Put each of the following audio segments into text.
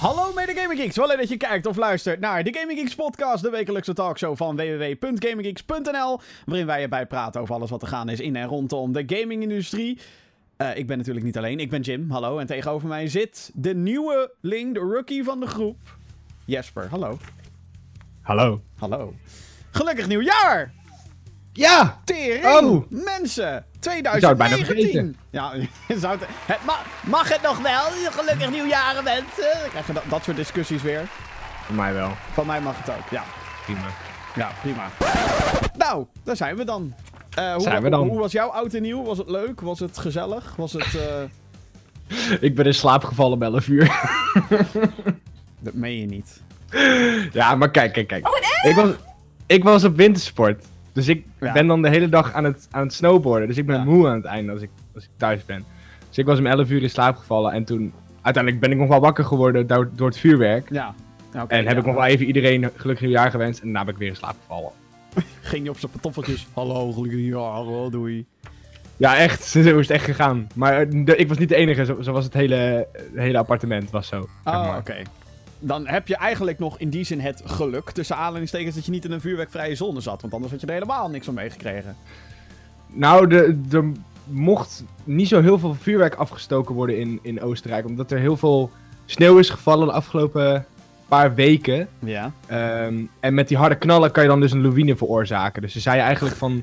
Hallo mede Gaming Geeks, wel leuk dat je kijkt of luistert naar de Gaming Geeks podcast, de wekelijkse talkshow van www.gaminggeeks.nl, waarin wij erbij praten over alles wat er gaan is in en rondom de gamingindustrie. Uh, ik ben natuurlijk niet alleen, ik ben Jim, hallo, en tegenover mij zit de nieuwe Ling, de rookie van de groep, Jesper, hallo. Hallo. Hallo. Gelukkig nieuwjaar! Ja! Tering! Oh. Mensen! zou het bijna 2019! vergeten. Ja, je zou het, het ma- mag het nog wel? Gelukkig nieuwjaren mensen! Dan krijg je dat, dat soort discussies weer. Voor mij wel. Van mij mag het ook, ja. Prima. Ja, prima. Nou, daar zijn we dan. Eh, hoe, Zijn we dan. Hoe, was jouw oud en nieuw? Was het leuk? Was het gezellig? Was het... eh, Ik ben in slaap gevallen om 11 uur. Dat meen je niet. ja, maar kijk, kijk, kijk. ik, was, ik was op wintersport. Dus ik Ja. ben dan de hele dag aan het, aan het snowboarden. Dus ik ben Ja. moe aan het einde als ik, als ik thuis ben. Dus ik was om 11 uur in slaap gevallen. En toen, uiteindelijk ben ik nog wel wakker geworden door, door het vuurwerk. Ja. En heb ik nog wel even iedereen gelukkig nieuwjaar gewenst. En daarna ben ik weer in slaap gevallen. Ging je op zijn pantoffeltjes. Hallo, gelukkig nieuwjaar. Hallo, doei. Ja, echt. Zo is het echt gegaan. Maar eh, de- ik was niet de enige. Zo, zo was het hele, het hele appartement was zo. zeg Oh, maar. oké. Dan heb je eigenlijk nog in die zin het geluk, tussen aanhalingstekens, dat je niet in een vuurwerkvrije zone zat. Want anders had je er helemaal niks van meegekregen. Nou, de- er mocht niet zo heel veel vuurwerk afgestoken worden in, in Oostenrijk. Omdat er heel veel sneeuw is gevallen de afgelopen paar weken. Ja. Ehm, en met die harde knallen kan je dan dus een lawine veroorzaken. Dus ze zeiden eigenlijk van...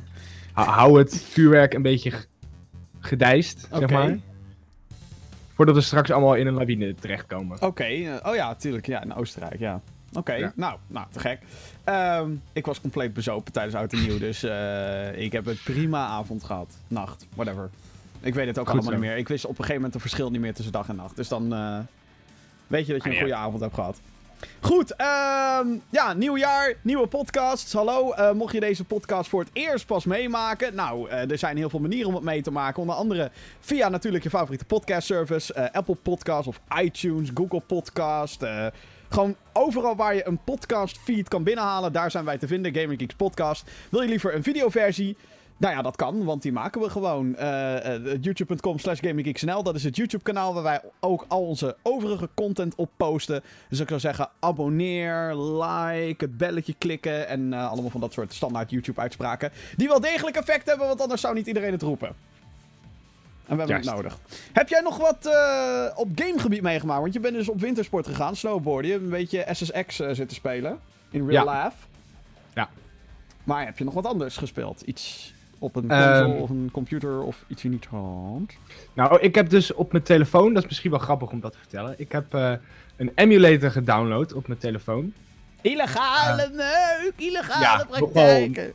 hou- het vuurwerk een beetje gedijst, zeg maar. Voordat we straks allemaal in een lawine terechtkomen. Oké, eh, oh ja, tuurlijk. Ja, in Oostenrijk, ja. Oké, Ja. nou, nou, te gek. Ehm, ik was compleet bezopen tijdens Oud en Nieuw, dus eh, ik heb een prima avond gehad. Nacht, whatever. Ik weet het ook Goed allemaal zo. niet meer. Ik wist op een gegeven moment een verschil niet meer tussen dag en nacht. Dus dan eh, weet je dat je Ah, een ja. goede avond hebt gehad. Goed, ehm, ja, nieuw jaar, nieuwe podcasts. Hallo, eh, mocht je deze podcast voor het eerst pas meemaken. Nou, eh, er zijn heel veel manieren om het mee te maken. Onder andere via natuurlijk je favoriete podcast service. eh, Apple Podcasts of iTunes, Google Podcast. gewoon overal waar je een podcast feed kan binnenhalen. Daar zijn wij te vinden, Gaming Geeks Podcast. Wil je liever een videoversie? Nou ja, dat kan, want die maken we gewoon. eh eh, YouTube.com slash GamingGeeksNL. Dat is het YouTube kanaal waar wij ook al onze overige content op posten. Dus ik zou zeggen, abonneer, like, het belletje klikken. En eh, allemaal van dat soort standaard YouTube uitspraken. Die wel degelijk effect hebben, want anders zou niet iedereen het roepen. En we hebben Juist. het nodig. Heb jij nog wat op gamegebied meegemaakt? Want je bent dus op wintersport gegaan, snowboarden. Je hebt een beetje SSX zitten spelen. In real Ja. life. Ja. Maar heb je nog wat anders gespeeld? Iets op een Ehm. console of een computer of iets in die trant? Nou, ik heb dus op mijn telefoon, dat is misschien wel grappig om dat te vertellen. Ik heb eh, een emulator gedownload op mijn telefoon. Illegale meuk, illegale Ja, praktijken.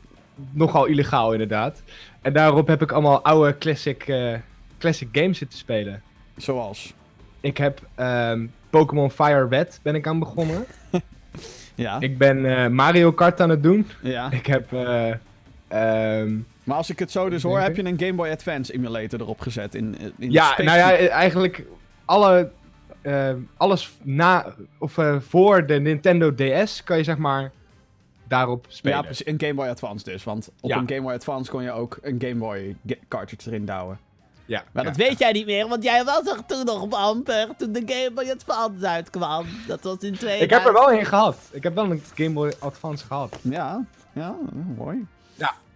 Nogal illegaal inderdaad. En daarop heb ik allemaal oude classic, eh, classic games zitten spelen. Zoals? Ik heb ehm, Pokémon Fire Red ben ik aan begonnen. Ja. Ik ben eh, Mario Kart aan het doen. ja. Ik heb... ehm, Maar als ik het zo dus hoor, heb je een Game Boy Advance emulator erop gezet. In, in ja, nou ja, eh, eigenlijk alle, eh, alles na, of, eh, voor de Nintendo DS kan je zeg maar daarop spelen. Ja, precies. Een Game Boy Advance dus. Want op Ja. een Game Boy Advance kon je ook een Game Boy ge- cartridge erin douwen. Ja, Maar ja. dat weet jij niet meer, want jij was er toen nog op amper, toen de Game Boy Advance uitkwam. Dat was in 2000. Ik heb er wel een gehad. Ik heb wel een Game Boy Advance gehad. Ja, ja, mooi.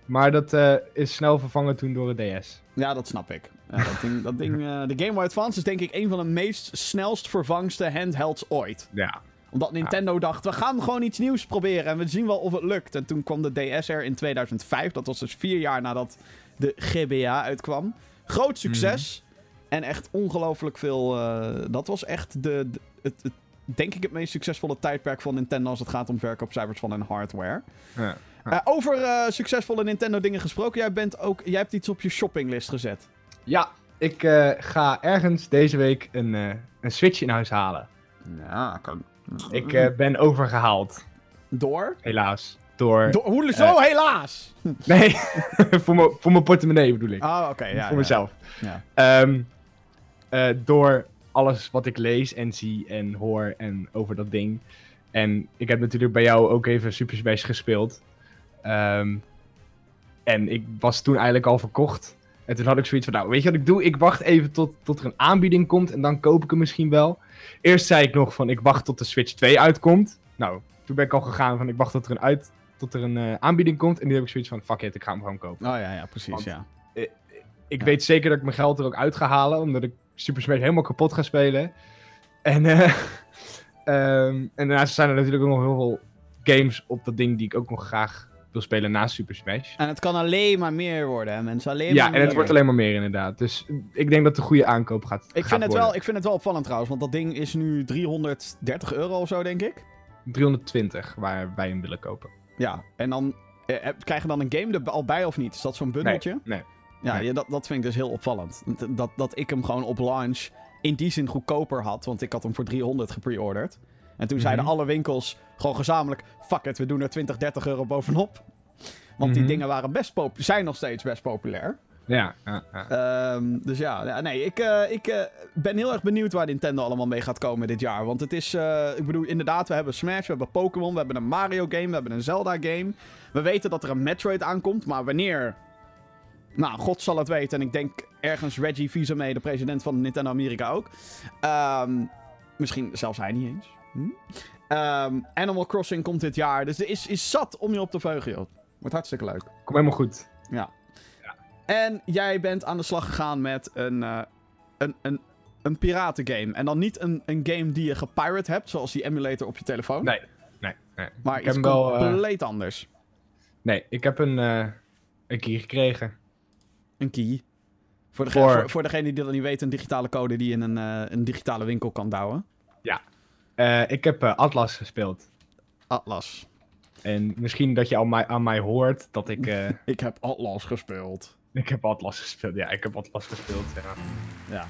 Maar dat eh, is snel vervangen toen door een DS. Ja, dat snap ik. Ja, dat ding, dat ding, eh, de Game Boy Advance is denk ik een van de meest snelst vervangste handhelds ooit. Ja. Omdat Nintendo dacht, we gaan gewoon iets nieuws proberen en we zien wel of het lukt. En toen kwam de DS er in 2005. Dat was dus vier jaar nadat de GBA uitkwam. Groot succes. En echt ongelooflijk veel... eh, dat was echt de, de- het, het, denk ik het meest succesvolle tijdperk van Nintendo... als het gaat om verkoopcijfers van hun hardware. ja. Eh, over eh, succesvolle Nintendo dingen gesproken. Jij, bent ook, jij hebt iets op je shoppinglist gezet. Ja, ik eh, ga ergens deze week een, eh, een Switch in huis halen. Ja, kan... Ik ben overgehaald, Door? helaas. Door... Door hoe zo, helaas! Nee, voor mijn voor mijn portemonnee bedoel ik. Ah, oké. ja, voor ja. mezelf. Ja. Ehm, eh, door alles wat ik lees en zie en hoor en over dat ding. En ik heb natuurlijk bij jou ook even Super Smash gespeeld. Ehm, en ik was toen eigenlijk al verkocht. En toen had ik zoiets van, nou, weet je wat ik doe? Ik wacht even tot, tot er een aanbieding komt en dan koop ik hem misschien wel. Eerst zei ik nog van, ik wacht tot de Switch 2 uitkomt. Nou, toen ben ik al gegaan van, ik wacht tot er een, uit, tot er een eh, aanbieding komt. En nu heb ik zoiets van, fuck it, ik ga hem gewoon kopen. Oh ja, ja, precies, Want- ja. Ik Ja. weet zeker dat ik mijn geld er ook uit ga halen, omdat ik Super Smash helemaal kapot ga spelen. En, ehm, en daarnaast zijn er natuurlijk ook nog heel veel games op dat ding die ik ook nog graag wil spelen naast Super Smash. En het kan alleen maar meer worden, hè, mensen. Alleen Ja, maar en het wordt alleen maar meer inderdaad. Dus ik denk dat het een goede aankoop gaat, Ik gaat vind, het worden. wel, ik vind het wel opvallend trouwens, want dat ding is nu 330 euro of zo, denk ik. 320 waar wij hem willen kopen. Ja, en dan eh, heb- krijg je dan een game er al bij of niet? Is dat zo'n bundeltje? Nee. Ja, nee. ja, dat, dat vind ik dus heel opvallend. Dat- Dat, dat ik hem gewoon op launch in die zin goedkoper had, want ik had hem voor 300 gepreorderd. En toen zeiden Mhm. alle winkels gewoon gezamenlijk: fuck it, we doen er 20, 30 euro bovenop. Want die Mhm. dingen waren best zijn nog steeds best populair. Ja, ja, ja. Ehm, dus ja, ja, nee, ik, eh, ik eh, ben heel erg benieuwd waar Nintendo allemaal mee gaat komen dit jaar. Want het is, eh, ik bedoel, inderdaad, we hebben Smash, we hebben Pokémon, we hebben een Mario game, we hebben een Zelda game. We weten dat er een Metroid aankomt, maar wanneer? Nou, God zal het weten. En ik denk ergens Reggie Fils-Aimé, de president van Nintendo Amerika ook. Ehm, misschien zelfs hij niet eens. Hm? Ehm, Animal Crossing komt dit jaar, dus er is, is zat om je op te veugen, joh. Wordt hartstikke leuk. Kom helemaal goed. Ja. En jij bent aan de slag gegaan met een, eh, een, een, een piratengame. En dan niet een, een game die je gepirate hebt, zoals die emulator op je telefoon. Nee, nee, nee. maar ik iets heb wel, eh, compleet anders. Nee, ik heb een, eh een key gekregen. Een key. Voor, degene, Voor- voor, voor degene die dat niet weet, een digitale code die in een, een digitale winkel kan douwen. Eh, ik heb eh, Atlas gespeeld. Atlas. En misschien dat je aan mij, aan mij hoort dat ik... eh, Ik heb Atlas gespeeld. ik heb Atlas gespeeld. Ja, ik heb Atlas gespeeld. Ja. Ja.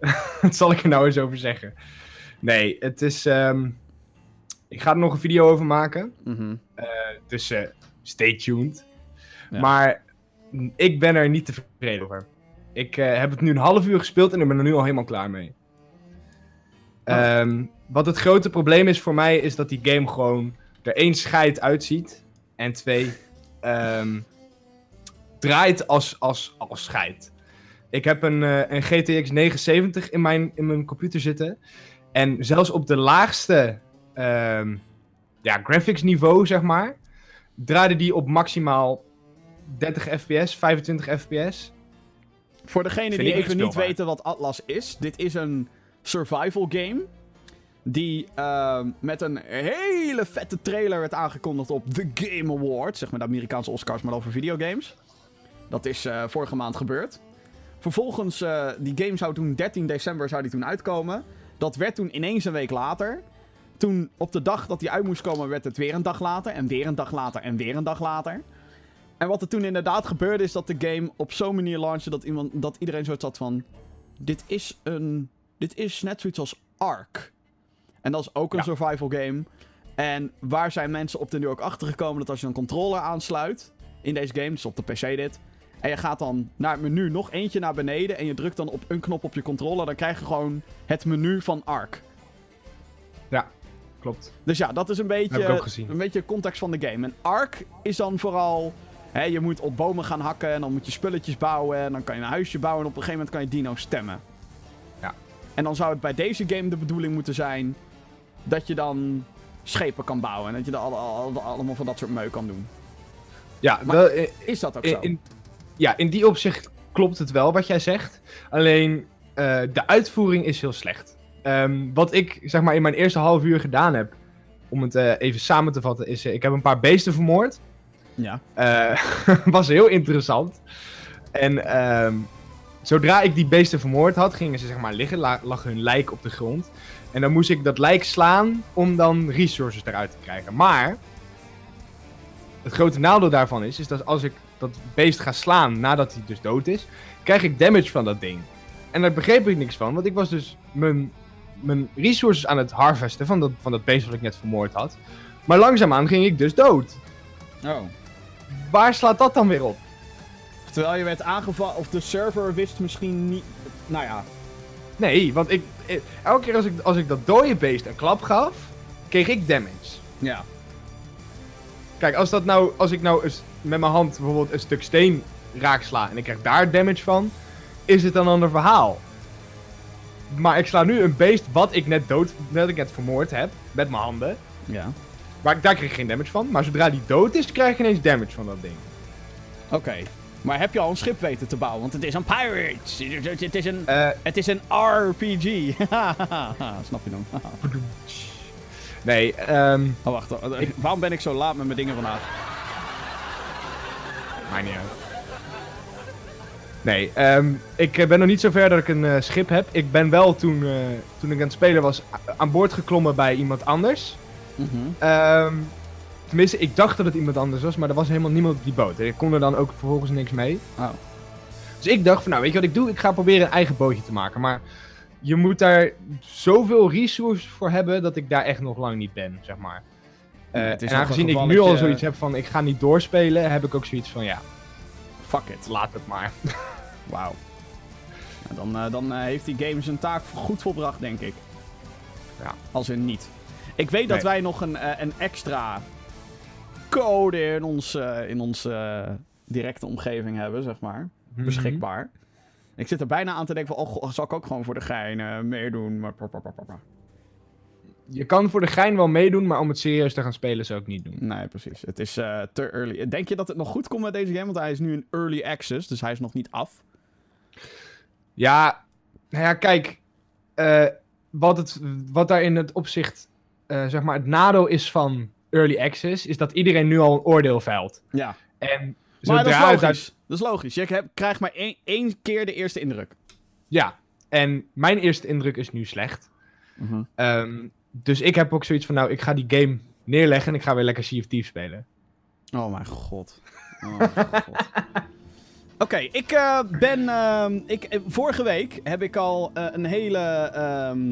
Wat zal ik er nou eens over zeggen? Nee, het is... ehm, ik ga er nog een video over maken. Mhm. Dus stay tuned. Ja. Maar mm, ik ben er niet tevreden over. Ik heb het nu een half uur gespeeld en ik ben er nu al helemaal klaar mee. Oh. Ehm, wat het grote probleem is voor mij, is dat die game gewoon er één scheid uitziet. En twee, ehm, draait als, als, als scheid. Ik heb een, eh, een GTX 970 in mijn, in mijn computer zitten. En zelfs op de laagste ehm, ja, graphics niveau, zeg maar, draaide die op maximaal 30 fps, 25 fps. Voor degene Vind die even niet weten wat Atlas is, dit is een survival game. Die ehm, met een hele vette trailer werd aangekondigd op The Game Awards. Zeg maar de Amerikaanse Oscars, maar voor videogames. Dat is eh, vorige maand gebeurd. Vervolgens, eh, die game zou toen 13 december zou die toen uitkomen. Dat werd toen ineens een week later. Toen op de dag dat die uit moest komen, werd het weer een dag later. En weer een dag later. En weer een dag later. En wat er toen inderdaad gebeurde, is dat de game op zo'n manier launchte dat, iemand, dat iedereen zoiets had van. Dit is een. Dit is net zoiets als Ark. En dat is ook een Ja. survival game. En waar zijn mensen op de nu ook achter gekomen dat als je een controller aansluit in deze game, dus op de PC dit. En je gaat dan naar het menu nog eentje naar beneden en je drukt dan op een knop op je controller, dan krijg je gewoon het menu van Ark. Klopt. Dus ja, dat is een Heb ik beetje, ook gezien. een beetje context van de game. En Ark is dan vooral... Hè, je moet op bomen gaan hakken en dan moet je spulletjes bouwen. En dan kan je een huisje bouwen en op een gegeven moment kan je dino's stemmen. En dan zou het bij deze game de bedoeling moeten zijn... dat je dan schepen kan bouwen. En dat je al- allemaal van dat soort meuk kan doen. Ja, Maar- wel, eh, Is dat ook zo? in, ja, in die opzicht klopt het wel wat jij zegt. Alleen eh, de uitvoering is heel slecht. Ehm, wat ik zeg maar in mijn eerste half uur gedaan heb, om het eh, even samen te vatten, is: ik heb een paar beesten vermoord. Ja. Was heel interessant. En ehm, zodra ik die beesten vermoord had, gingen ze zeg maar liggen, la- lag hun lijk op de grond. En dan moest ik dat lijk slaan om dan resources eruit te krijgen. Maar het grote nadeel daarvan is, is dat als ik dat beest ga slaan nadat hij dus dood is, krijg ik damage van dat ding. En daar begreep ik niks van, want ik was dus mijn, mijn resources aan het harvesten van dat, van dat beest wat ik net vermoord had. Maar langzaamaan ging ik dus dood. Oh. Waar slaat dat dan weer op? Terwijl je werd aangevallen... Of de server wist misschien niet... Nou ja. Nee, want ik, ik- elke keer als ik, als ik dat dode beest een klap gaf, kreeg ik damage. Ja. Kijk, als, dat nou, als ik nou eens met mijn hand bijvoorbeeld een stuk steen raak sla en ik krijg daar damage van, is het een ander verhaal. Maar ik sla nu een beest wat ik net dood, dat ik net vermoord heb, met mijn handen. Ja. Maar daar krijg ik geen damage van. Maar zodra die dood is, krijg ik ineens damage van dat ding. Oké. Maar heb je al een schip weten te bouwen? Want het is een Pirates. Het is een, Eh, het is een RPG. Snap je dan? nee, ehm, Oh, wacht. oh, Waarom ben ik zo laat met mijn dingen vandaag? maakt niet uit. Nee, ehm, ik eh, ben nog niet zo ver dat ik een eh, schip heb. Ik ben wel toen, toen ik aan het spelen was, aan boord geklommen bij iemand anders. Ehm, tenminste, ik dacht dat het iemand anders was, maar er was helemaal niemand op die boot. En ik kon er dan ook vervolgens niks mee. Oh. Dus ik dacht van, nou, weet je wat ik doe? Ik ga proberen een eigen bootje te maken. Maar je moet daar zoveel resources voor hebben dat ik daar echt nog lang niet ben, zeg maar. Ja, is en aangezien ik nu al zoiets heb van, ik ga niet doorspelen, heb ik ook zoiets van, ja, Fuck it. laat het maar. Wauw. Dan eh, dan eh, heeft die game zijn taak goed volbracht, denk ik. Ja. Als in niet. Ik weet dat wij nog een, een extra code in ons, eh, in onze eh, directe omgeving hebben, zeg maar. Mhm. Beschikbaar. Ik zit er bijna aan te denken van, oh, zal ik ook gewoon voor de gein eh, meedoen? Maar. Je kan voor de gein wel meedoen, maar om het serieus te gaan spelen zou ik niet doen. Nee, precies. Het is te early. Denk je dat het nog goed komt met deze game? Want hij is nu in early access, dus hij is nog niet af. Ja, nou ja, kijk. wat, het, wat daar in het opzicht, zeg maar, het nadeel is van early access, is dat iedereen nu al een oordeel veilt. Ja. En Maar dat is logisch. Dat is logisch. Je hebt- krijgt maar één, één keer de eerste indruk. Ja, en mijn eerste indruk is nu slecht. Ehm, dus ik heb ook zoiets van, nou, ik ga die game neerleggen en ik ga weer lekker Sea of Thieves spelen. Oh mijn god. Oh mijn god. Oké, ik eh, ben. ehm, ik, eh, vorige week heb ik al eh, een hele. ehm,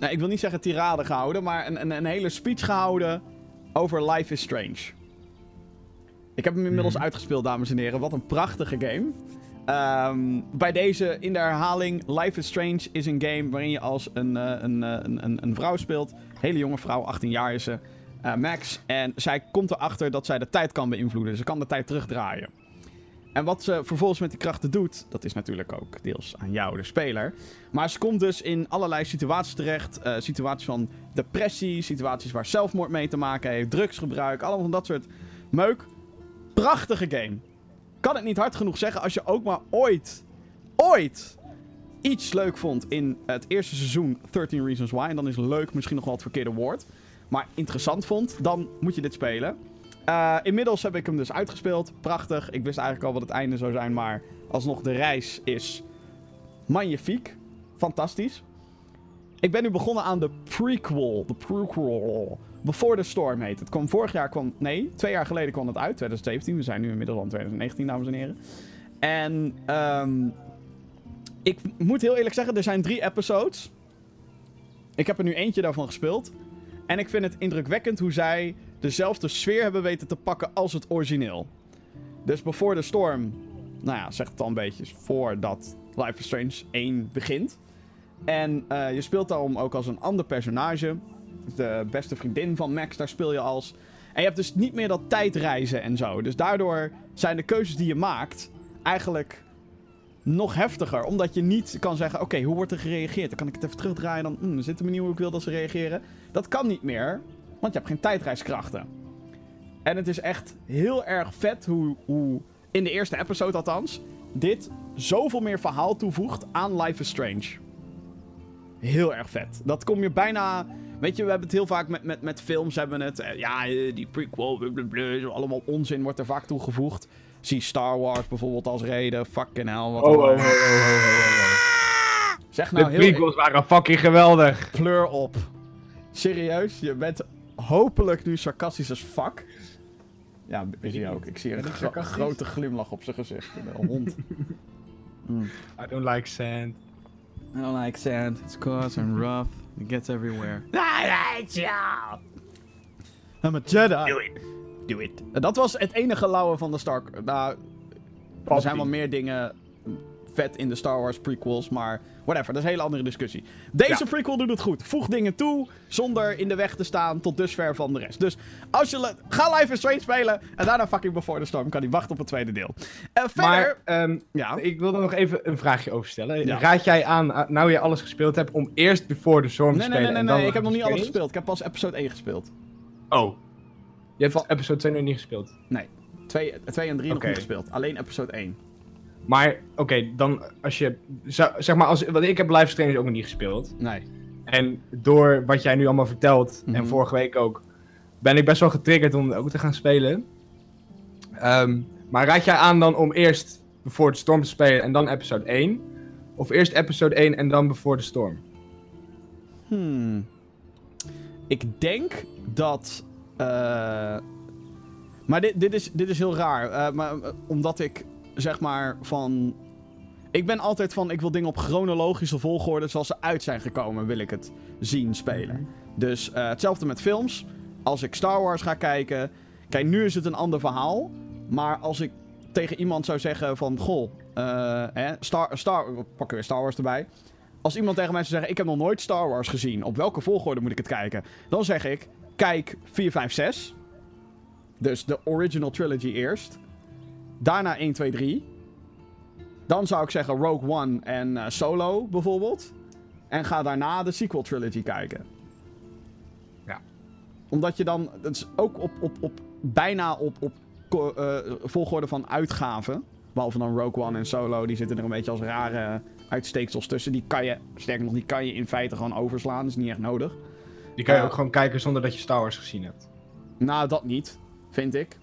nou, ik wil niet zeggen tirade gehouden, maar een, een, een hele speech gehouden over Life is Strange. Ik heb hem inmiddels Mhm. uitgespeeld, dames en heren. Wat een prachtige game. Ehm, bij deze in de herhaling: Life is Strange is een game waarin je als een, eh, een, eh, een, een, een vrouw speelt. Hele jonge vrouw, 18 jaar is ze. eh, Max. En zij komt erachter dat zij de tijd kan beïnvloeden. Ze kan de tijd terugdraaien. En wat ze vervolgens met die krachten doet, dat is natuurlijk ook deels aan jou, de speler. Maar ze komt dus in allerlei situaties terecht. eh, situaties van depressie, situaties waar zelfmoord mee te maken heeft, drugsgebruik, allemaal van dat soort meuk. Prachtige game. Kan het niet hard genoeg zeggen als je ook maar ooit, ooit iets leuk vond in het eerste seizoen 13 Reasons Why. En dan is leuk misschien nog wel het verkeerde woord. Maar interessant vond, dan moet je dit spelen. Eh, inmiddels heb ik hem dus uitgespeeld. Prachtig. Ik wist eigenlijk al wat het einde zou zijn, maar alsnog de reis is magnifiek. Fantastisch. Ik ben nu begonnen aan de prequel. De prequel. Before the Storm heet het. Kwam vorig jaar, kwam, nee, twee jaar geleden kwam het uit. 2017. We zijn nu inmiddels al in 2019, dames en heren. En ehm, ik moet heel eerlijk zeggen, er zijn drie episodes. Ik heb er nu eentje daarvan gespeeld. En ik vind het indrukwekkend hoe zij dezelfde sfeer hebben weten te pakken als het origineel. Dus Before the Storm, nou ja, zegt het al een beetje voordat Life is Strange 1 begint. En eh, je speelt daarom ook als een ander personage. De beste vriendin van Max, daar speel je als. En je hebt dus niet meer dat tijdreizen en zo. Dus daardoor zijn de keuzes die je maakt eigenlijk nog heftiger. Omdat je niet kan zeggen, oké, hoe wordt er gereageerd? Dan kan ik het even terugdraaien. Dan hmm, zit de manier hoe ik wil dat ze reageren. Dat kan niet meer, want je hebt geen tijdreiskrachten. En het is echt heel erg vet hoe, hoe in de eerste episode althans, dit zoveel meer verhaal toevoegt aan Life is Strange. Heel erg vet. Dat kom je bijna... Weet je, we hebben het heel vaak met, met, met films hebben we het. eh, ja, eh, die prequel, blablabla, allemaal onzin wordt er vaak toegevoegd. Zie Star Wars bijvoorbeeld als reden. Fucking hell. Wat Oh, oh, oh, oh, oh, oh, oh. Zeg nou De heel... prequels waren fucking geweldig. Pleur op. Serieus, je bent hopelijk nu sarcastisch als fuck. Ja, is hij ook. Ik zie een gro- grote glimlach op zijn gezicht. Een hond. Mm. I don't like sand. I don't like sand. It's coarse and rough. It gets everywhere. I hate you! I'm a Jedi. Do it. Do it. Dat was het enige lauwe van de Stark. Nou, er zijn wel meer dingen vet in de Star Wars prequels, maar whatever, dat is een hele andere discussie. Deze Ja. prequel doet het goed. Voeg dingen toe, zonder in de weg te staan tot dusver van de rest. Dus als je... Ga Life is Strange spelen, en daarna fucking Before the Storm kan hij wachten op het tweede deel. En verder... Maar ehm, ja. ik wil er nog even een vraagje over stellen. Ja. Raad jij aan, nou je alles gespeeld hebt, om eerst Before the Storm Nee, te nee, spelen nee, nee, dan nee, ik heb nog niet alles gespeeld. Ik heb pas episode 1 gespeeld. Oh. Je hebt episode 2 nog niet gespeeld. 2, 2 en 3 nog Oké. niet gespeeld. Alleen episode 1. Maar, oké, dan als je... Zeg maar, als, want ik heb is Strange ook nog niet gespeeld. Nee. En door wat jij nu allemaal vertelt, Mhm. en vorige week ook, ben ik best wel getriggerd om ook te gaan spelen. Ehm, maar raad jij aan dan om eerst Before the Storm te spelen en dan episode 1? Of eerst episode 1 en dan Before the Storm? Hmm. Ik denk dat. eh, maar dit, dit, is, dit is heel raar. eh, maar, eh, omdat ik zeg maar van. Ik ben altijd van. Ik wil dingen op chronologische volgorde. Zoals ze uit zijn gekomen, wil ik het zien spelen. Dus eh, hetzelfde met films. Als ik Star Wars ga kijken. Kijk, nu is het een ander verhaal. Maar als ik tegen iemand zou zeggen van. Goh, eh, hè, Star, Star, we pakken weer Star Wars erbij. Als iemand tegen mij zou zeggen: Ik heb nog nooit Star Wars gezien. Op welke volgorde moet ik het kijken? Dan zeg ik: Kijk 4, 5, 6. Dus de original trilogy eerst. Daarna 1, 2, 3. Dan zou ik zeggen Rogue One en eh, Solo bijvoorbeeld. En ga daarna de sequel trilogy kijken. Ja. Omdat je dan. Dat is ook op, op, op bijna op, op eh, volgorde van uitgaven. Behalve dan Rogue One en Solo. Die zitten er een beetje als rare uitsteeksels tussen. Die kan je, sterker nog, die kan je in feite gewoon overslaan. Dat is niet echt nodig. Die kan je Ja. ook gewoon kijken zonder dat je Star Wars gezien hebt. Nou, dat niet, vind ik.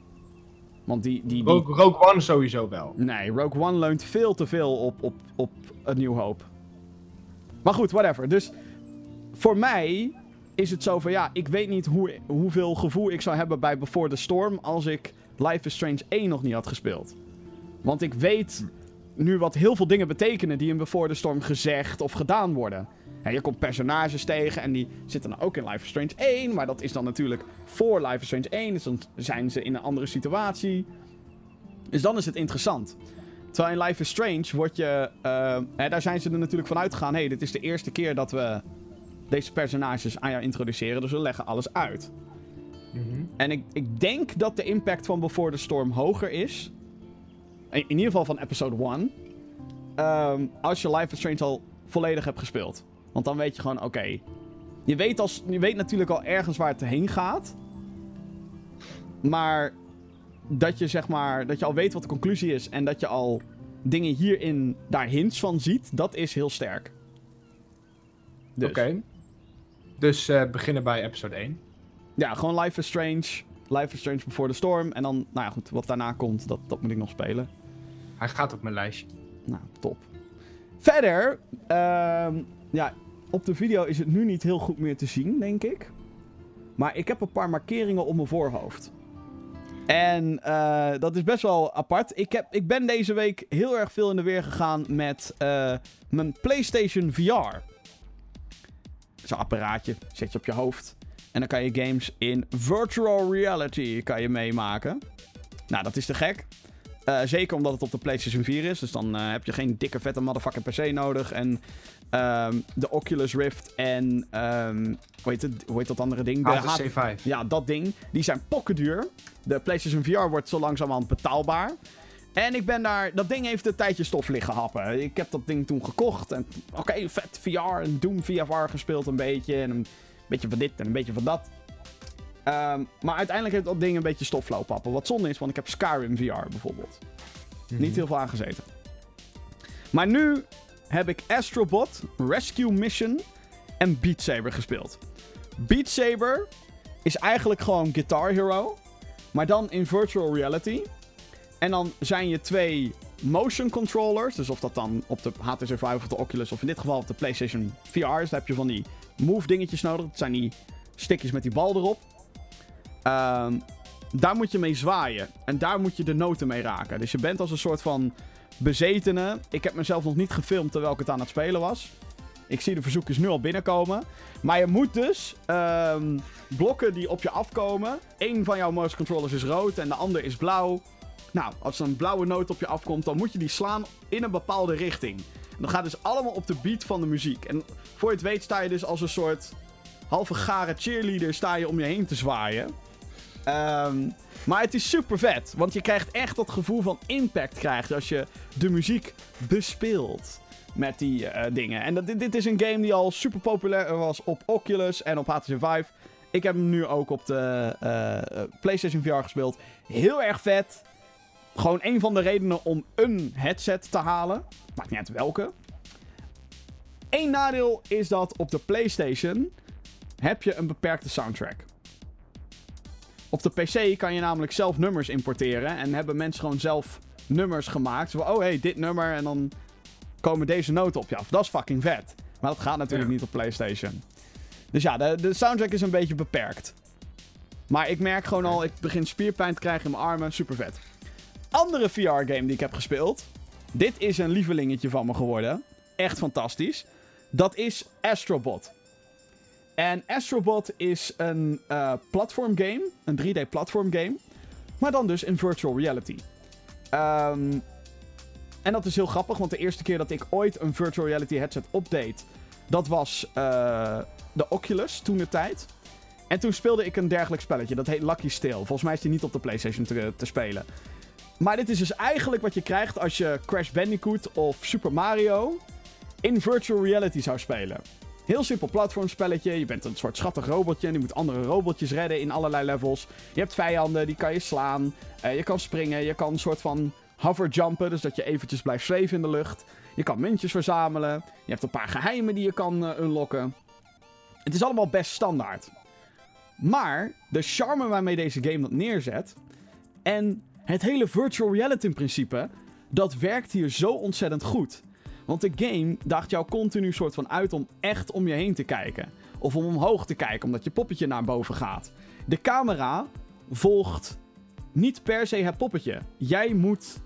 Want die. die, die... Rogue, Rogue One sowieso wel. Nee, Rogue One leunt veel te veel op, op, op een nieuw hoop. Maar goed, whatever. Dus voor mij is het zo van ja, ik weet niet hoe, hoeveel gevoel ik zou hebben bij Before the Storm als ik Life is Strange 1 nog niet had gespeeld. Want ik weet nu wat heel veel dingen betekenen die in Before the Storm gezegd of gedaan worden. Je komt personages tegen en die zitten dan ook in Life is Strange 1, maar dat is dan natuurlijk voor Life is Strange 1, dus dan zijn ze in een andere situatie. Dus dan is het interessant. Terwijl in Life is Strange word je. eh, hè, daar zijn ze er natuurlijk van uitgegaan. Hé, hey, dit is de eerste keer dat we deze personages aan jou introduceren. Dus we leggen alles uit. Mhm. En ik, ik denk dat de impact van Before the Storm hoger is. In, in ieder geval van episode 1. ehm, als je Life is Strange al volledig hebt gespeeld. Want dan weet je gewoon, oké. je, weet als- je weet natuurlijk al ergens waar het heen gaat. Maar dat je zeg maar. Dat je al weet wat de conclusie is. En dat je al dingen hierin daar hints van ziet. Dat is heel sterk. Dus, Oké. Dus eh, beginnen bij episode 1. Ja, gewoon Life is Strange. Life is Strange Before the Storm. En dan, nou ja, goed, wat daarna komt, dat, dat moet ik nog spelen. Hij gaat op mijn lijstje. Nou, top. Verder, ehm, ja, op de video is het nu niet heel goed meer te zien, denk ik. Maar ik heb een paar markeringen op mijn voorhoofd. En eh, dat is best wel apart. Ik, heb, ik ben deze week heel erg veel in de weer gegaan met eh, mijn PlayStation VR. Zo'n apparaatje, zet je op je hoofd. En dan kan je games in virtual reality kan je meemaken. Nou, dat is te gek. Eh, zeker omdat het op de PlayStation 4 is. Dus dan heb je geen dikke vette motherfucking PC nodig. En ehm, de Oculus Rift en... ehm, hoe, heet het, hoe heet dat andere ding? De HTC 5. ja, dat ding. Die zijn pokkenduur. De PlayStation VR wordt zo langzamerhand betaalbaar. En ik ben daar... Dat ding heeft een tijdje stof liggen happen. Ik heb dat ding toen gekocht. En oké, vet VR. En Doom VR gespeeld een beetje. En een beetje van dit en een beetje van dat. Ehm, maar uiteindelijk heeft dat ding een beetje stof lopen happen. Wat zonde is, want ik heb Skyrim VR bijvoorbeeld. Mhm. Niet heel veel aangezeten. Maar nu heb ik Astrobot, Rescue Mission en Beat Saber gespeeld. Beat Saber is eigenlijk gewoon Guitar Hero, maar dan in virtual reality. En dan zijn je twee motion controllers, dus of dat dan op de HTC Vive of de Oculus, of in dit geval op de PlayStation VR is, dan heb je van die move dingetjes nodig. Dat zijn die stickjes met die bal erop. Ehm, daar moet je mee zwaaien. En daar moet je de noten mee raken. Dus je bent als een soort van bezetene. Ik heb mezelf nog niet gefilmd terwijl ik het aan het spelen was. Ik zie de verzoekjes nu al binnenkomen. Maar je moet dus ehm, blokken die op je afkomen. Eén van jouw mouse controllers is rood en de ander is blauw. Nou, als er een blauwe noot op je afkomt, dan moet je die slaan in een bepaalde richting. Dan gaat dus allemaal op de beat van de muziek. En voor je het weet sta je dus als een soort halve gare cheerleader sta je om je heen te zwaaien. Ehm, maar het is super vet, want je krijgt echt dat gevoel van impact krijgt als je de muziek bespeelt met die eh, dingen. En dit, dit is een game die al super populair was op Oculus en op HTC Vive. Ik heb hem nu ook op de eh, PlayStation VR gespeeld. Heel erg vet. Gewoon een van de redenen om een headset te halen. Maakt niet uit welke. Eén nadeel is dat op de PlayStation heb je een beperkte soundtrack. Op de PC kan je namelijk zelf nummers importeren. En hebben mensen gewoon zelf nummers gemaakt. Zo, oh hey, dit nummer. En dan komen deze noten op je af. Dat is fucking vet. Maar dat gaat natuurlijk Ja. niet op PlayStation. Dus ja, de, de soundtrack is een beetje beperkt. Maar ik merk gewoon al, ik begin spierpijn te krijgen in mijn armen. Super vet. Andere VR-game die ik heb gespeeld. Dit is een lievelingetje van me geworden. Echt fantastisch. Dat is Astrobot. En Astrobot is een eh platform game. Een 3D platform game. Maar dan dus in virtual reality. Ehm, en dat is heel grappig, want de eerste keer dat ik ooit een virtual reality headset update, dat was eh, de Oculus toen de tijd. En toen speelde ik een dergelijk spelletje, dat heet Lucky Steel. Volgens mij is die niet op de PlayStation te, te spelen. Maar dit is dus eigenlijk wat je krijgt als je Crash Bandicoot of Super Mario in virtual reality zou spelen. Heel simpel platformspelletje. Je bent een soort schattig robotje en die moet andere robotjes redden in allerlei levels. Je hebt vijanden, die kan je slaan. Eh, je kan springen, je kan een soort van hoverjumpen, dus dat je eventjes blijft zweven in de lucht. Je kan muntjes verzamelen. Je hebt een paar geheimen die je kan eh, unlocken. Het is allemaal best standaard. Maar de charme waarmee deze game dat neerzet en het hele virtual reality principe, dat werkt hier zo ontzettend goed. Want de game daagt jou continu soort van uit om echt om je heen te kijken. Of om omhoog te kijken, omdat je poppetje naar boven gaat. De camera volgt niet per se het poppetje. Jij moet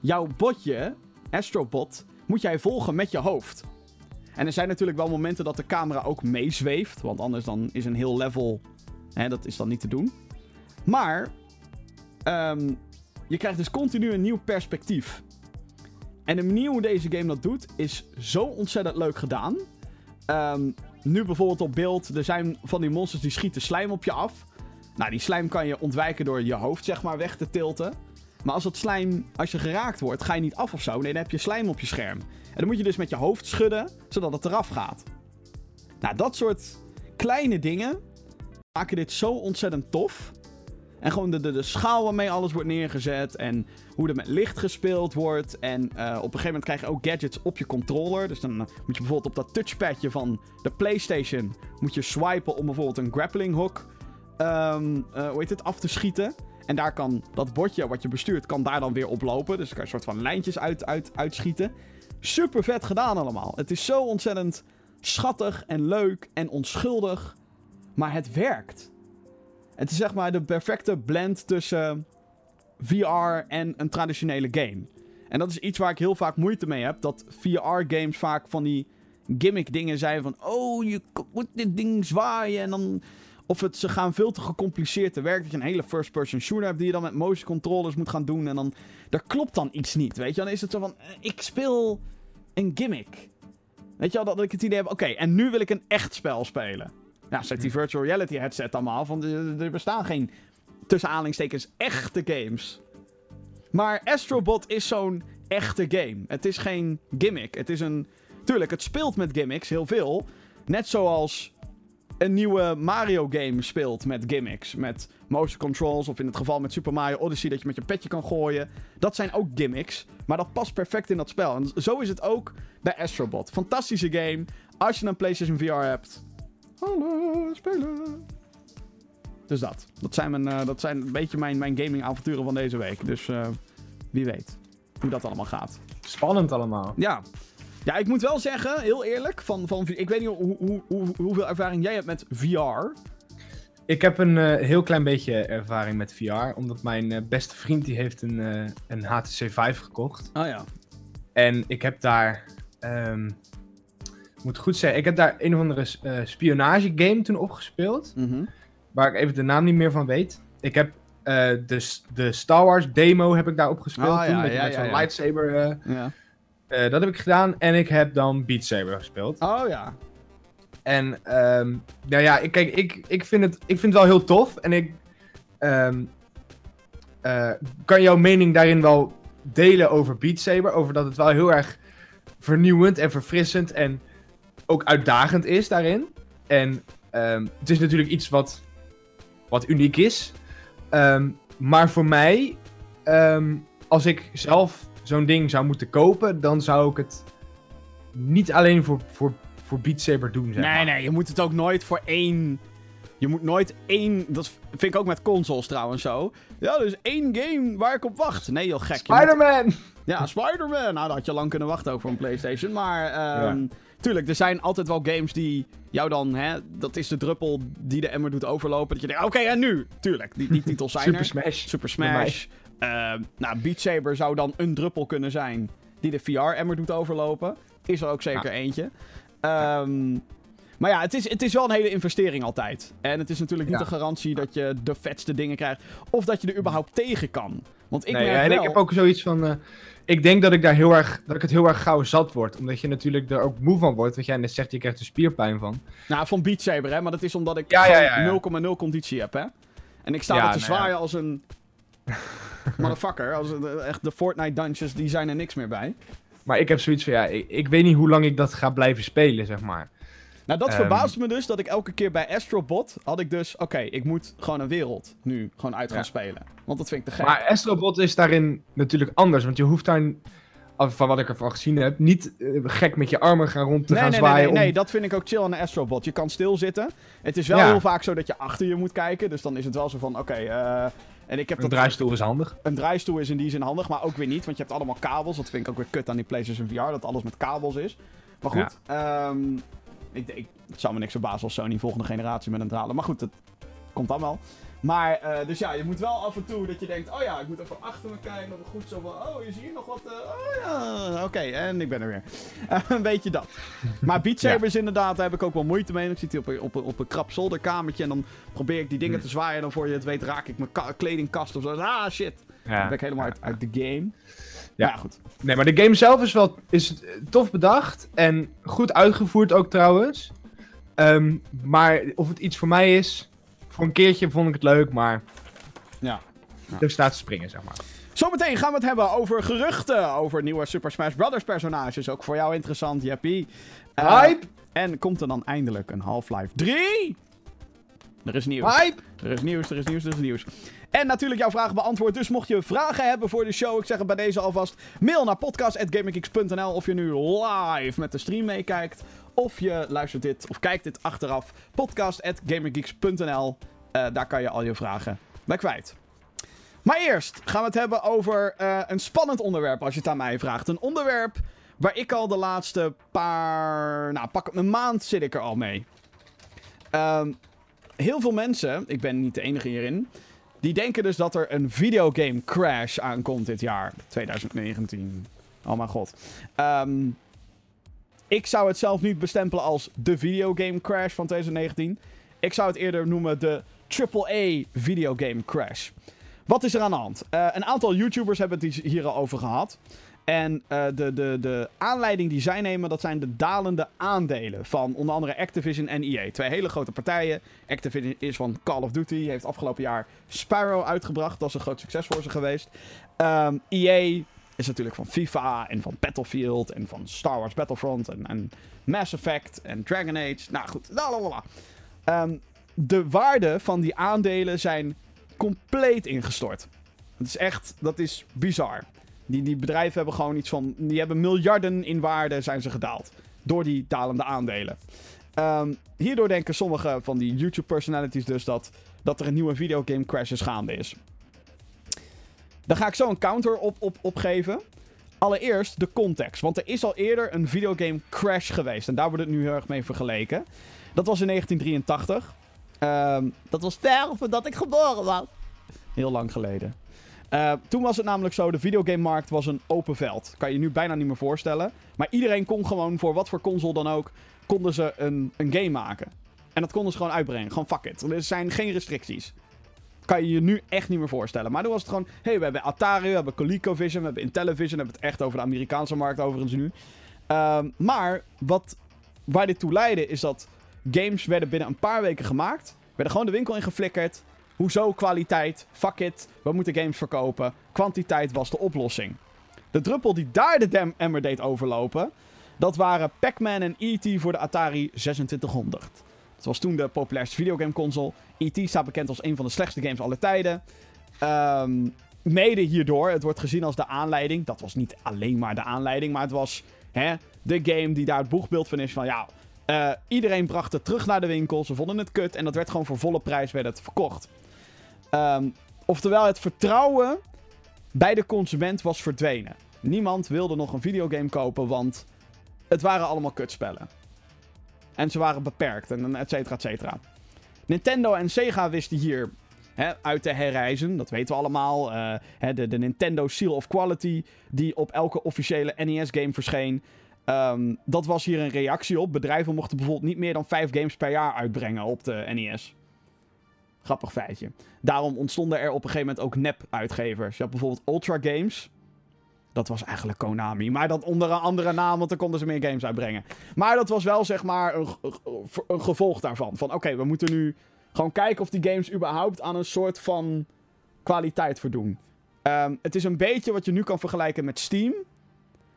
jouw botje, Astrobot, moet jij volgen met je hoofd. En er zijn natuurlijk wel momenten dat de camera ook meezweeft. Want anders dan is een heel level... Hè, dat is dan niet te doen. Maar... ehm, je krijgt dus continu een nieuw perspectief. En de manier hoe deze game dat doet, is zo ontzettend leuk gedaan. Ehm, nu bijvoorbeeld op beeld, er zijn van die monsters die schieten slijm op je af. Nou, die slijm kan je ontwijken door je hoofd, zeg maar, weg te tilten. Maar als dat slijm, als je geraakt wordt, ga je niet af of zo. Nee, dan heb je slijm op je scherm. En dan moet je dus met je hoofd schudden, zodat het eraf gaat. Nou, dat soort kleine dingen maken dit zo ontzettend tof. En gewoon de, de, de schaal waarmee alles wordt neergezet. En hoe er met licht gespeeld wordt. En eh, op een gegeven moment krijg je ook gadgets op je controller. Dus dan eh, moet je bijvoorbeeld op dat touchpadje van de PlayStation. Moet je swipen om bijvoorbeeld een grappling hook. ehm, eh, hoe heet het? Af te schieten. En daar kan dat bordje wat je bestuurt, kan daar dan weer oplopen. Dus dan kan je een soort van lijntjes uit, uit, uitschieten. Super vet gedaan allemaal. Het is zo ontzettend schattig en leuk en onschuldig. Maar het werkt. Het is zeg maar de perfecte blend tussen VR en een traditionele game. En dat is iets waar ik heel vaak moeite mee heb. Dat VR-games vaak van die gimmick dingen zijn van... Oh, je moet dit ding zwaaien en dan... Of het, ze gaan veel te gecompliceerd te werk. Dat je een hele first-person shooter hebt die je dan met motion controllers moet gaan doen. En dan... Daar klopt dan iets niet, weet je. Dan is het zo van... eh, Ik speel een gimmick. Weet je wel, dat ik het idee heb... Oké, en nu wil ik een echt spel spelen. Ja, zet die virtual reality headset af. Want er er bestaan geen, tussen aanhalingstekens, echte games. Maar Astrobot is zo'n echte game. Het is geen gimmick. Het is een... Tuurlijk, het speelt met gimmicks, heel veel. Net zoals een nieuwe Mario game speelt met gimmicks. Met motion controls, of in het geval met Super Mario Odyssey... dat je met je petje kan gooien. Dat zijn ook gimmicks. Maar dat past perfect in dat spel. En zo is het ook bij Astrobot. Fantastische game. Als je een PlayStation VR hebt... Hallo, spelen. Dus dat. Dat zijn, mijn, eh, dat zijn een beetje mijn, mijn gaming avonturen van deze week. Dus eh, wie weet hoe dat allemaal gaat. Spannend allemaal. Ja. Ja, ik moet wel zeggen, heel eerlijk, van, van, ik weet niet hoe, hoe, hoe, hoeveel ervaring jij hebt met VR. Ik heb een eh, heel klein beetje ervaring met VR, omdat mijn beste vriend die heeft een, een HTC Vive gekocht. Oh ja. En ik heb daar, ehm, moet goed zeggen, ik heb daar een of andere eh spionage game toen opgespeeld, Mhm. waar ik even de naam niet meer van weet. Ik heb eh, de, de Star Wars demo heb ik daarop gespeeld Ah, toen. ja, ja, met zo'n ja. lightsaber... eh, Ja. dat heb ik gedaan. En ik heb dan Beat Saber gespeeld. Oh ja. En nou ja, ik, kijk, ik, ik, vind het, ik vind het wel heel tof. En ik ehm, eh, kan jouw mening daarin wel delen over Beat Saber. Over dat het wel heel erg vernieuwend en verfrissend en ook uitdagend is daarin. En ehm, het is natuurlijk iets wat, wat uniek is. Ehm, maar voor mij, ehm, als ik zelf zo'n ding zou moeten kopen, dan zou ik het niet alleen voor, voor, voor Beat Saber doen, zeg Nee, maar. nee, je moet het ook nooit voor één. Je moet nooit één. Dat vind ik ook met consoles trouwens zo. Ja, is één game waar ik op wacht. Nee, joh, gek. Moet- Spider-Man! Ja, Spider-Man. Nou, dat had je lang kunnen wachten ook voor een PlayStation. Maar, tuurlijk, er zijn altijd wel games die jou dan, hè, dat is de druppel die de emmer doet overlopen. Dat je denkt, oké, en nu? Tuurlijk, die, die titels zijn Super er. Smash. Super Smash. Ehm, nou, Beat Saber zou dan een druppel kunnen zijn die de VR-emmer doet overlopen. Is er ook zeker eentje. Ehm, maar ja, het is, het is wel een hele investering altijd. En het is natuurlijk niet Ja. de garantie dat je de vetste dingen krijgt. Of dat je er überhaupt tegen kan. Want ik nee, merk en wel... ik heb ook zoiets van. eh, ik denk dat ik daar heel erg. dat ik het heel erg gauw zat word. Omdat je natuurlijk er ook moe van wordt. Want jij net zegt, je krijgt er spierpijn van. Nou, van Beat Saber, hè. Maar dat is omdat ik Ja, ja, ja, ja. gewoon 0,0 conditie heb, hè. En ik sta er te nou zwaaien als een... motherfucker. Als een, echt de Fortnite dungeons, die zijn er niks meer bij. Maar ik heb zoiets van, ja, ik, ik weet niet hoe lang ik dat ga blijven spelen, zeg maar. Nou, dat Ehm. verbaast me dus dat ik elke keer bij Astrobot had ik dus... Oké, ik moet gewoon een wereld nu gewoon uit gaan Ja. spelen. Want dat vind ik te gek. Maar Astrobot is daarin natuurlijk anders. Want je hoeft daar, van wat ik ervan gezien heb, niet eh, gek met je armen gaan rond te nee, gaan nee, nee, zwaaien. nee, nee, om- dat vind ik ook chill aan de Astrobot. Je kan stilzitten. Het is wel Ja. heel vaak zo dat je achter je moet kijken. Dus dan is het wel zo van, oké... eh, en ik heb Een dat draaistoel is handig. Een draaistoel is in die zin handig, maar ook weer niet. Want je hebt allemaal kabels. Dat vind ik ook weer kut aan die PlayStation VR. Dat alles met kabels is. Maar goed, ehm, ik, ik, het zou me niks verbazen als Sony volgende generatie met een dralen. Maar goed, het komt dan wel. Maar, eh, dus ja, je moet wel af en toe dat je denkt... Oh ja, ik moet even achter me kijken. Of goed zo van... Oh, is hier nog wat... eh, oh ja, oké. en ik ben er weer. Eh, een beetje dat. Maar Beat Saber is inderdaad... Daar heb ik ook wel moeite mee. Ik zit hier op een, op een, op een krap zolderkamertje. En dan probeer ik die dingen Hm. te zwaaien. En dan voor je het weet raak ik mijn ka- kledingkast of zo. Ah, shit. Dan ben ik helemaal uit, uit de game. Ja, ja goed. Nee, maar de game zelf is wel is tof bedacht. En goed uitgevoerd ook trouwens. Ehm, maar of het iets voor mij is... Voor een keertje vond ik het leuk, maar... Ja. Er staat te springen, zeg maar. Zometeen gaan we het hebben over geruchten over nieuwe Super Smash Bros. personages. Ook voor jou interessant, Jeppie. Eh, Hype! En komt er dan eindelijk een Half-Life 3? Er is nieuws. Hype! Er is nieuws, er is nieuws, er is nieuws. En natuurlijk jouw vragen beantwoord. Dus mocht je vragen hebben voor de show, ik zeg het bij deze alvast. Mail naar podcast.gaminggeeks.nl of je nu live met de stream meekijkt. Of je luistert dit of kijkt dit achteraf. Podcast.gaminggeeks.nl Eh, Daar kan je al je vragen bij kwijt. Maar eerst gaan we het hebben over eh, een spannend onderwerp als je het aan mij vraagt. Een onderwerp waar ik al de laatste paar... Nou, pak een maand zit ik er al mee. Ehm heel veel mensen, ik ben niet de enige hierin, die denken dus dat er een videogame crash aankomt dit jaar, 2019. Oh mijn god. Ehm, ik zou het zelf niet bestempelen als de videogame crash van 2019. Ik zou het eerder noemen de AAA videogame crash. Wat is er aan de hand? Eh, een aantal YouTubers hebben het hier al over gehad. En eh, de, de, de aanleiding die zij nemen, dat zijn de dalende aandelen van onder andere Activision en EA. Twee hele grote partijen. Activision is van Call of Duty, heeft afgelopen jaar Spyro uitgebracht. Dat is een groot succes voor ze geweest. Ehm, EA is natuurlijk van FIFA en van Battlefield en van Star Wars Battlefront en, en Mass Effect en Dragon Age. Nou goed, lalalala. Ehm, de waarde van die aandelen zijn compleet ingestort. Het is echt, dat is bizar. Die, die bedrijven hebben gewoon iets van, die hebben miljarden in waarde zijn ze gedaald. Door die dalende aandelen. Ehm, hierdoor denken sommige van die YouTube personalities dus dat, dat er een nieuwe videogame crash gaande is. Daar ga ik zo een counter op, op, op geven. Allereerst de context. Want er is al eerder een videogame crash geweest. En daar wordt het nu heel erg mee vergeleken. Dat was in 1983. Ehm, dat was ver voordat ik geboren was. Heel lang geleden. Eh, toen was het namelijk zo, de videogamemarkt was een open veld. Kan je je nu bijna niet meer voorstellen. Maar iedereen kon gewoon, voor wat voor console dan ook, konden ze een, een game maken. En dat konden ze gewoon uitbrengen. Gewoon fuck it. Er zijn geen restricties. kan je je nu echt niet meer voorstellen. Maar toen was het gewoon, hey, we hebben Atari, we hebben ColecoVision, we hebben Intellivision, we hebben het echt over de Amerikaanse markt overigens nu. Ehm, maar wat, waar dit toe leidde is dat games werden binnen een paar weken gemaakt, werden gewoon de winkel ingeflikkerd. Hoezo kwaliteit? Fuck it, we moeten games verkopen. Kwantiteit was de oplossing. De druppel die daar de dam emmer deed overlopen, dat waren Pac-Man en E.T. voor de Atari 2600. Het was toen de populairste videogameconsole. E.T. staat bekend als een van de slechtste games aller tijden. Ehm, mede hierdoor, het wordt gezien als de aanleiding. Dat was niet alleen maar de aanleiding, maar het was hè, de game die daar het boegbeeld van is. Van ja, eh, iedereen bracht het terug naar de winkel. Ze vonden het kut en dat werd gewoon voor volle prijs werd verkocht. Ehm, oftewel, het vertrouwen bij de consument was verdwenen. Niemand wilde nog een videogame kopen, want het waren allemaal kutspellen. En ze waren beperkt, en et cetera, et cetera. Nintendo en Sega wisten hier hè, uit te herreizen. Dat weten we allemaal. Uh, hè, de, de, Nintendo Seal of Quality, die op elke officiële NES-game verscheen. Um, dat was hier een reactie op. Bedrijven mochten bijvoorbeeld niet meer dan vijf games per jaar uitbrengen op de NES. Grappig feitje. Daarom ontstonden er op een gegeven moment ook nep-uitgevers. Je had bijvoorbeeld Ultra Games. Dat was eigenlijk Konami. Maar dat onder een andere naam, want dan konden ze meer games uitbrengen. Maar dat was wel zeg maar een, een gevolg daarvan. Van oké, we moeten nu gewoon kijken of die games überhaupt aan een soort van kwaliteit voldoen. Um, het is een beetje wat je nu kan vergelijken met Steam.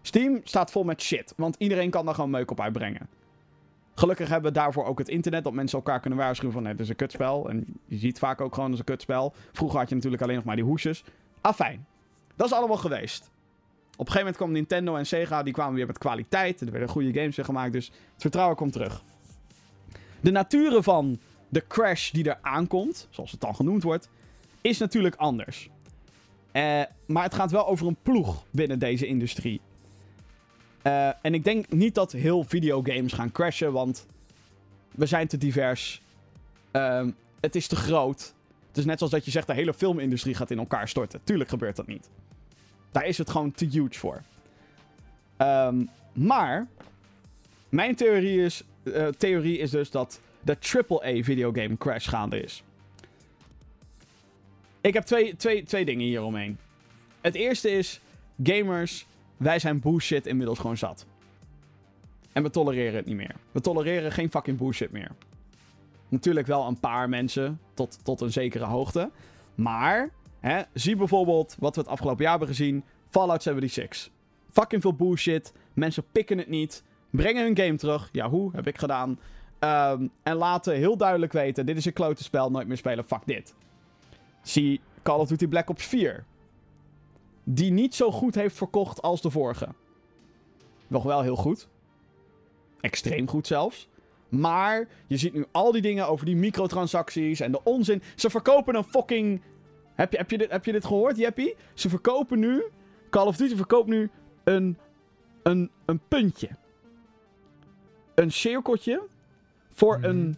Steam staat vol met shit, want iedereen kan daar gewoon meuk op uitbrengen. Gelukkig hebben we daarvoor ook het internet, dat mensen elkaar kunnen waarschuwen van het is een kutspel. En je ziet vaak ook gewoon als een kutspel. Vroeger had je natuurlijk alleen nog maar die hoesjes. Afijn. Dat is allemaal geweest. Op een gegeven moment kwam Nintendo en Sega, die kwamen weer met kwaliteit. Er werden goede games gemaakt, dus het vertrouwen komt terug. De naturen van de crash die er aankomt, zoals het dan genoemd wordt, is natuurlijk anders. Uh, maar het gaat wel over een ploeg binnen deze industrie. Uh, en ik denk niet dat heel videogames gaan crashen, want we zijn te divers. Uh, het is te groot. Het is net zoals dat je zegt, de hele filmindustrie gaat in elkaar storten. Tuurlijk gebeurt dat niet. Daar is het gewoon te huge voor. Um, maar, mijn theorie is, uh, theorie is dus dat de AAA videogame crash gaande is. Ik heb twee, twee, twee dingen hieromheen. Het eerste is, gamers, wij zijn bullshit inmiddels gewoon zat. En we tolereren het niet meer. We tolereren geen fucking bullshit meer. Natuurlijk wel een paar mensen, tot, tot een zekere hoogte. Maar Hè? Zie bijvoorbeeld wat we het afgelopen jaar hebben gezien: Fallout 76. Fucking veel bullshit. Mensen pikken het niet. Brengen hun game terug. Ja, hoe? Heb ik gedaan. Um, en laten heel duidelijk weten: dit is een klote spel, nooit meer spelen, fuck dit. Zie Call of Duty Black Ops 4. Die niet zo goed heeft verkocht als de vorige. Nog wel heel goed. Extreem goed zelfs. Maar je ziet nu al die dingen over die microtransacties en de onzin. Ze verkopen een fucking heb je, heb je, dit, heb je dit gehoord, Jeppie? Ze verkopen nu... Call of Duty verkoopt nu een, een, een puntje. Een cirkeltje voor Mhm. een,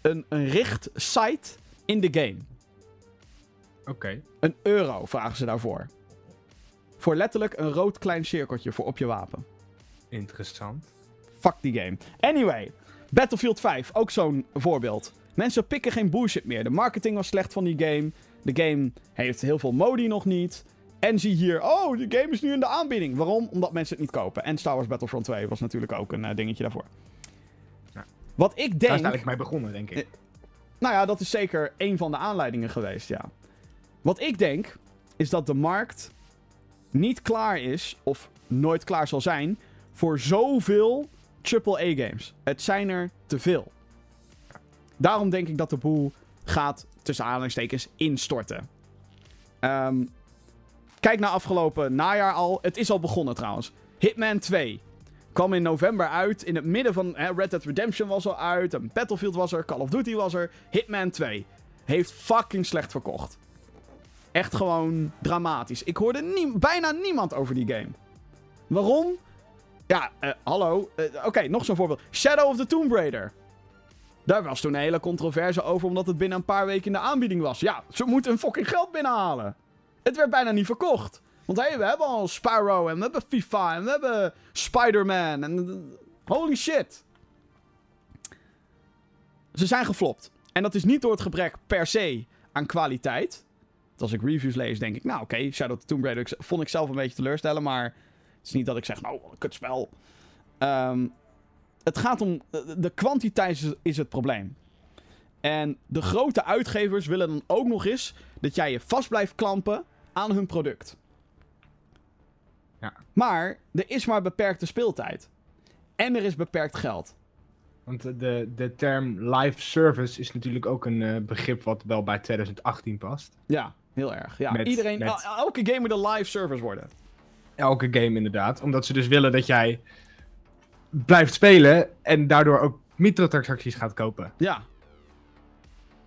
een, een richt site in de game. Oké. Een euro vragen ze daarvoor. Voor letterlijk een rood klein cirkeltje voor op je wapen. Interessant. Fuck die game. Anyway, Battlefield 5, ook zo'n voorbeeld. Mensen pikken geen bullshit meer. De marketing was slecht van die game. De game heeft heel veel modi nog niet. En zie hier, oh, de game is nu in de aanbieding. Waarom? Omdat mensen het niet kopen. En Star Wars Battlefront 2 was natuurlijk ook een eh, dingetje daarvoor. Wat ik Daar is denk... eigenlijk mee begonnen, denk ik. Eh, Nou ja, dat is zeker een van de aanleidingen geweest, ja. Wat ik denk, is dat de markt niet klaar is, of nooit klaar zal zijn, voor zoveel AAA-games. Het zijn er te veel. Daarom denk ik dat de boel gaat, tussen aanhalingstekens, instorten. Ehm, kijk naar afgelopen najaar al. Het is al begonnen trouwens. Hitman 2 kwam in november uit. In het midden van hè, Red Dead Redemption was al uit. Battlefield was er. Call of Duty was er. Hitman 2 heeft fucking slecht verkocht. Echt gewoon dramatisch. Ik hoorde bijna niemand over die game. Waarom? Ja, eh, hallo. Eh, Oké, nog zo'n voorbeeld. Shadow of the Tomb Raider. Daar was toen een hele controverse over, omdat het binnen een paar weken in de aanbieding was. Ja, ze moeten hun fucking geld binnenhalen. Het werd bijna niet verkocht. Want hé, hey, we hebben al Spyro en we hebben FIFA en we hebben Spider-Man en... Holy shit. Ze zijn geflopt. En dat is niet door het gebrek per se aan kwaliteit. Als ik reviews lees, denk ik, nou oké, Shadow of the Tomb Raider vond ik zelf een beetje teleurstellen, maar het is niet dat ik zeg, nou, kut spel. Ehm, het gaat om, de kwantiteit is, is het probleem. En de grote uitgevers willen dan ook nog eens dat jij je vast blijft klampen aan hun product. Ja. Maar er is maar beperkte speeltijd. En er is beperkt geld. Want de, de term live service is natuurlijk ook een eh, begrip wat wel bij 2018 past. Ja, heel erg. Ja. Met- Iedereen, met- el- elke game moet een live service worden. Elke game inderdaad. Omdat ze dus willen dat jij blijft spelen en daardoor ook microtransacties gaat kopen. Ja.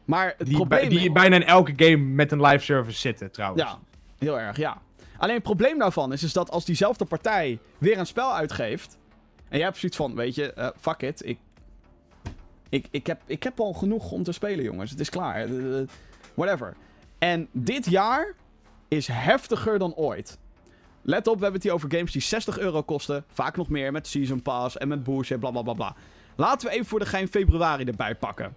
Maar het Die, probleem... die bijna in elke game met een live service zitten trouwens. Ja, heel erg, ja. Alleen het probleem daarvan is, is dat als diezelfde partij weer een spel uitgeeft... En jij hebt zoiets van, weet je, eh, fuck it, ik... Ik, ik, heb, ik heb al genoeg om te spelen, jongens. Het is klaar. Eh, eh, whatever. En dit jaar is heftiger dan ooit. Let op, we hebben het hier over games die 60 euro kosten. Vaak nog meer met Season Pass en met bullshit, bla bla bla bla. Laten we even voor de gein februari erbij pakken.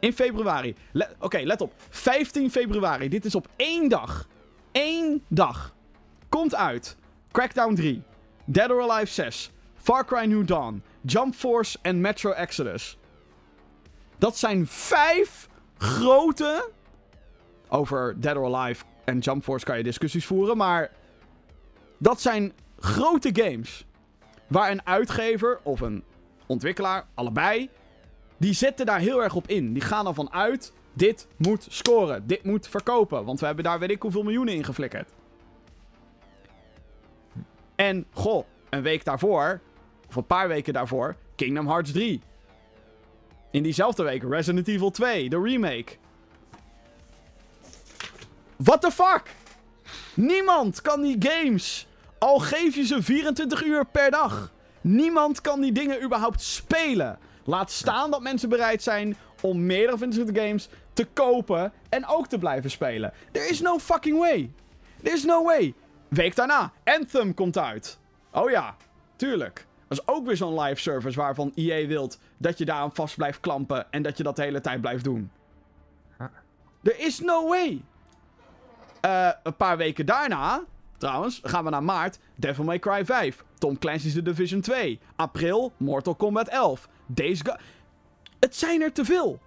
In februari. Oké, let op. 15 februari. Dit is op één dag. Eén dag. Komt uit. Crackdown 3. Dead or Alive 6. Far Cry New Dawn. Jump Force en Metro Exodus. Dat zijn vijf grote. Over Dead or Alive en Jump Force kan je discussies voeren, maar. Dat zijn grote games. Waar een uitgever of een ontwikkelaar, allebei, die zetten daar heel erg op in. Die gaan ervan uit, dit moet scoren, dit moet verkopen. Want we hebben daar weet ik hoeveel miljoenen in geflikkerd. En, goh, een week daarvoor, of een paar weken daarvoor, Kingdom Hearts 3. In diezelfde week Resident Evil 2, de remake. What the fuck? Niemand kan die games, al geef je ze 24 uur per dag. Niemand kan die dingen überhaupt spelen. Laat staan dat mensen bereid zijn om meerdere 24 games te kopen en ook te blijven spelen. There is no fucking way. There is no way. Week daarna, Anthem komt uit. Oh ja, tuurlijk. Dat is ook weer zo'n live service waarvan EA wilt dat je daar aan vast blijft klampen en dat je dat de hele tijd blijft doen. There is no way. Eh, een paar weken daarna, trouwens, gaan we naar maart. Devil May Cry 5. Tom Clancy's The Division 2. April, Mortal Kombat 11. Days Gone. Het zijn er te veel.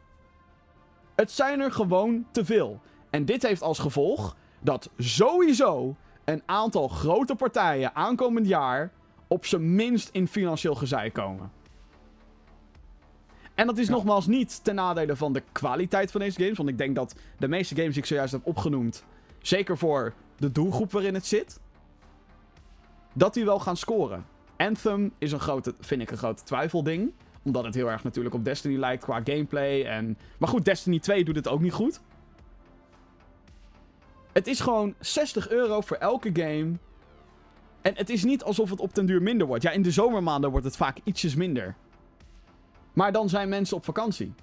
Het zijn er gewoon te veel. En dit heeft als gevolg dat sowieso een aantal grote partijen aankomend jaar op zijn minst in financieel gezeik komen. En dat is Ja. nogmaals niet ten nadele van de kwaliteit van deze games. Want ik denk dat de meeste games die ik zojuist heb opgenoemd, zeker voor de doelgroep waarin het zit, dat die wel gaan scoren. Anthem is een grote, vind ik een grote twijfelding. Omdat het heel erg natuurlijk op Destiny lijkt qua gameplay. En... Maar goed, Destiny 2 doet het ook niet goed. Het is gewoon 60 euro voor elke game. En het is niet alsof het op den duur minder wordt. Ja, in de zomermaanden wordt het vaak ietsjes minder. Maar dan zijn mensen op vakantie.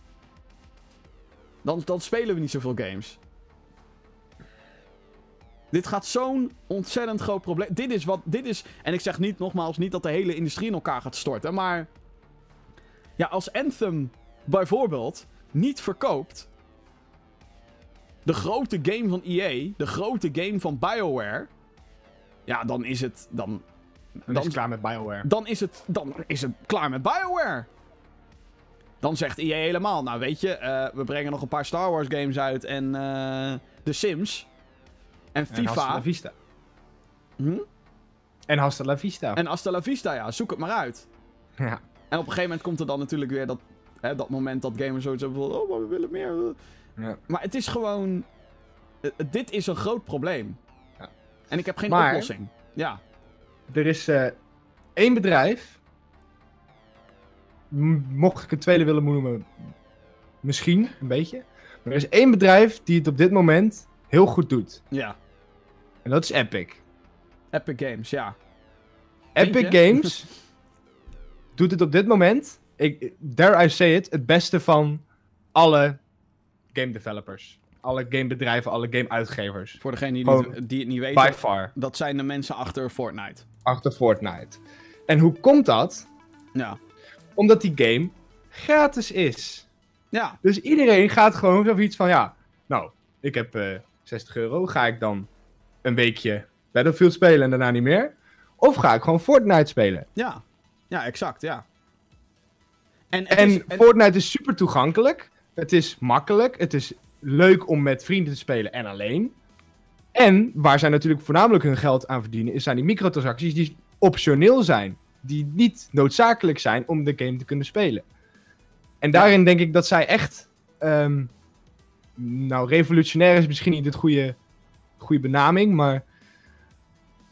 Dan, dan spelen we niet zoveel games. Dit gaat zo'n ontzettend groot probleem. Dit is wat. Dit is. En ik zeg niet nogmaals niet dat de hele industrie in elkaar gaat storten. Maar. Ja, als Anthem bijvoorbeeld niet verkoopt. De grote game van EA. De grote game van BioWare. Ja, dan is het. Dan, Dan, is het klaar met BioWare. dan is het, dan is het klaar met BioWare. Dan zegt EA helemaal, nou weet je, eh, we brengen nog een paar Star Wars games uit en eh The Sims. En En Hasta la FIFA. Vista. Hm? En Hasta la Vista. En Hasta la Vista, ja, zoek het maar uit. Ja. En op een gegeven moment komt er dan natuurlijk weer dat, hè, dat moment dat gamers zoiets hebben van, oh, maar we willen meer. Ja. Maar het is gewoon, eh, dit is een groot probleem. Ja. En ik heb geen Maar- oplossing. Ja, Er is eh, één bedrijf. Mocht ik een tweede willen noemen, misschien een beetje. Maar er is één bedrijf die het op dit moment heel goed doet. ja. En dat is Epic. Epic Games, ja. Epic? Games doet het op dit moment, ik, dare I say it, het beste van alle game developers. Alle gamebedrijven, alle game uitgevers. Voor degene die, Gewoon niet, die het niet weten, By far. dat zijn de mensen achter Fortnite. Achter Fortnite. En hoe komt dat? Ja. Omdat die game gratis is. Ja, Dus iedereen gaat gewoon zoiets van, ja, nou, ik heb eh 60 euro. Ga ik dan een weekje Battlefield spelen en daarna niet meer? Of ga ik gewoon Fortnite spelen? Ja, ja exact, ja. En, En is- en- Fortnite is super toegankelijk. Het is makkelijk. Het is leuk om met vrienden te spelen en alleen. En waar zij natuurlijk voornamelijk hun geld aan verdienen, is zijn die microtransacties die optioneel zijn. Die niet noodzakelijk zijn om de game te kunnen spelen. En daarin denk ik dat zij echt. ehm, nou, revolutionair is misschien niet het goede, goede benaming, maar.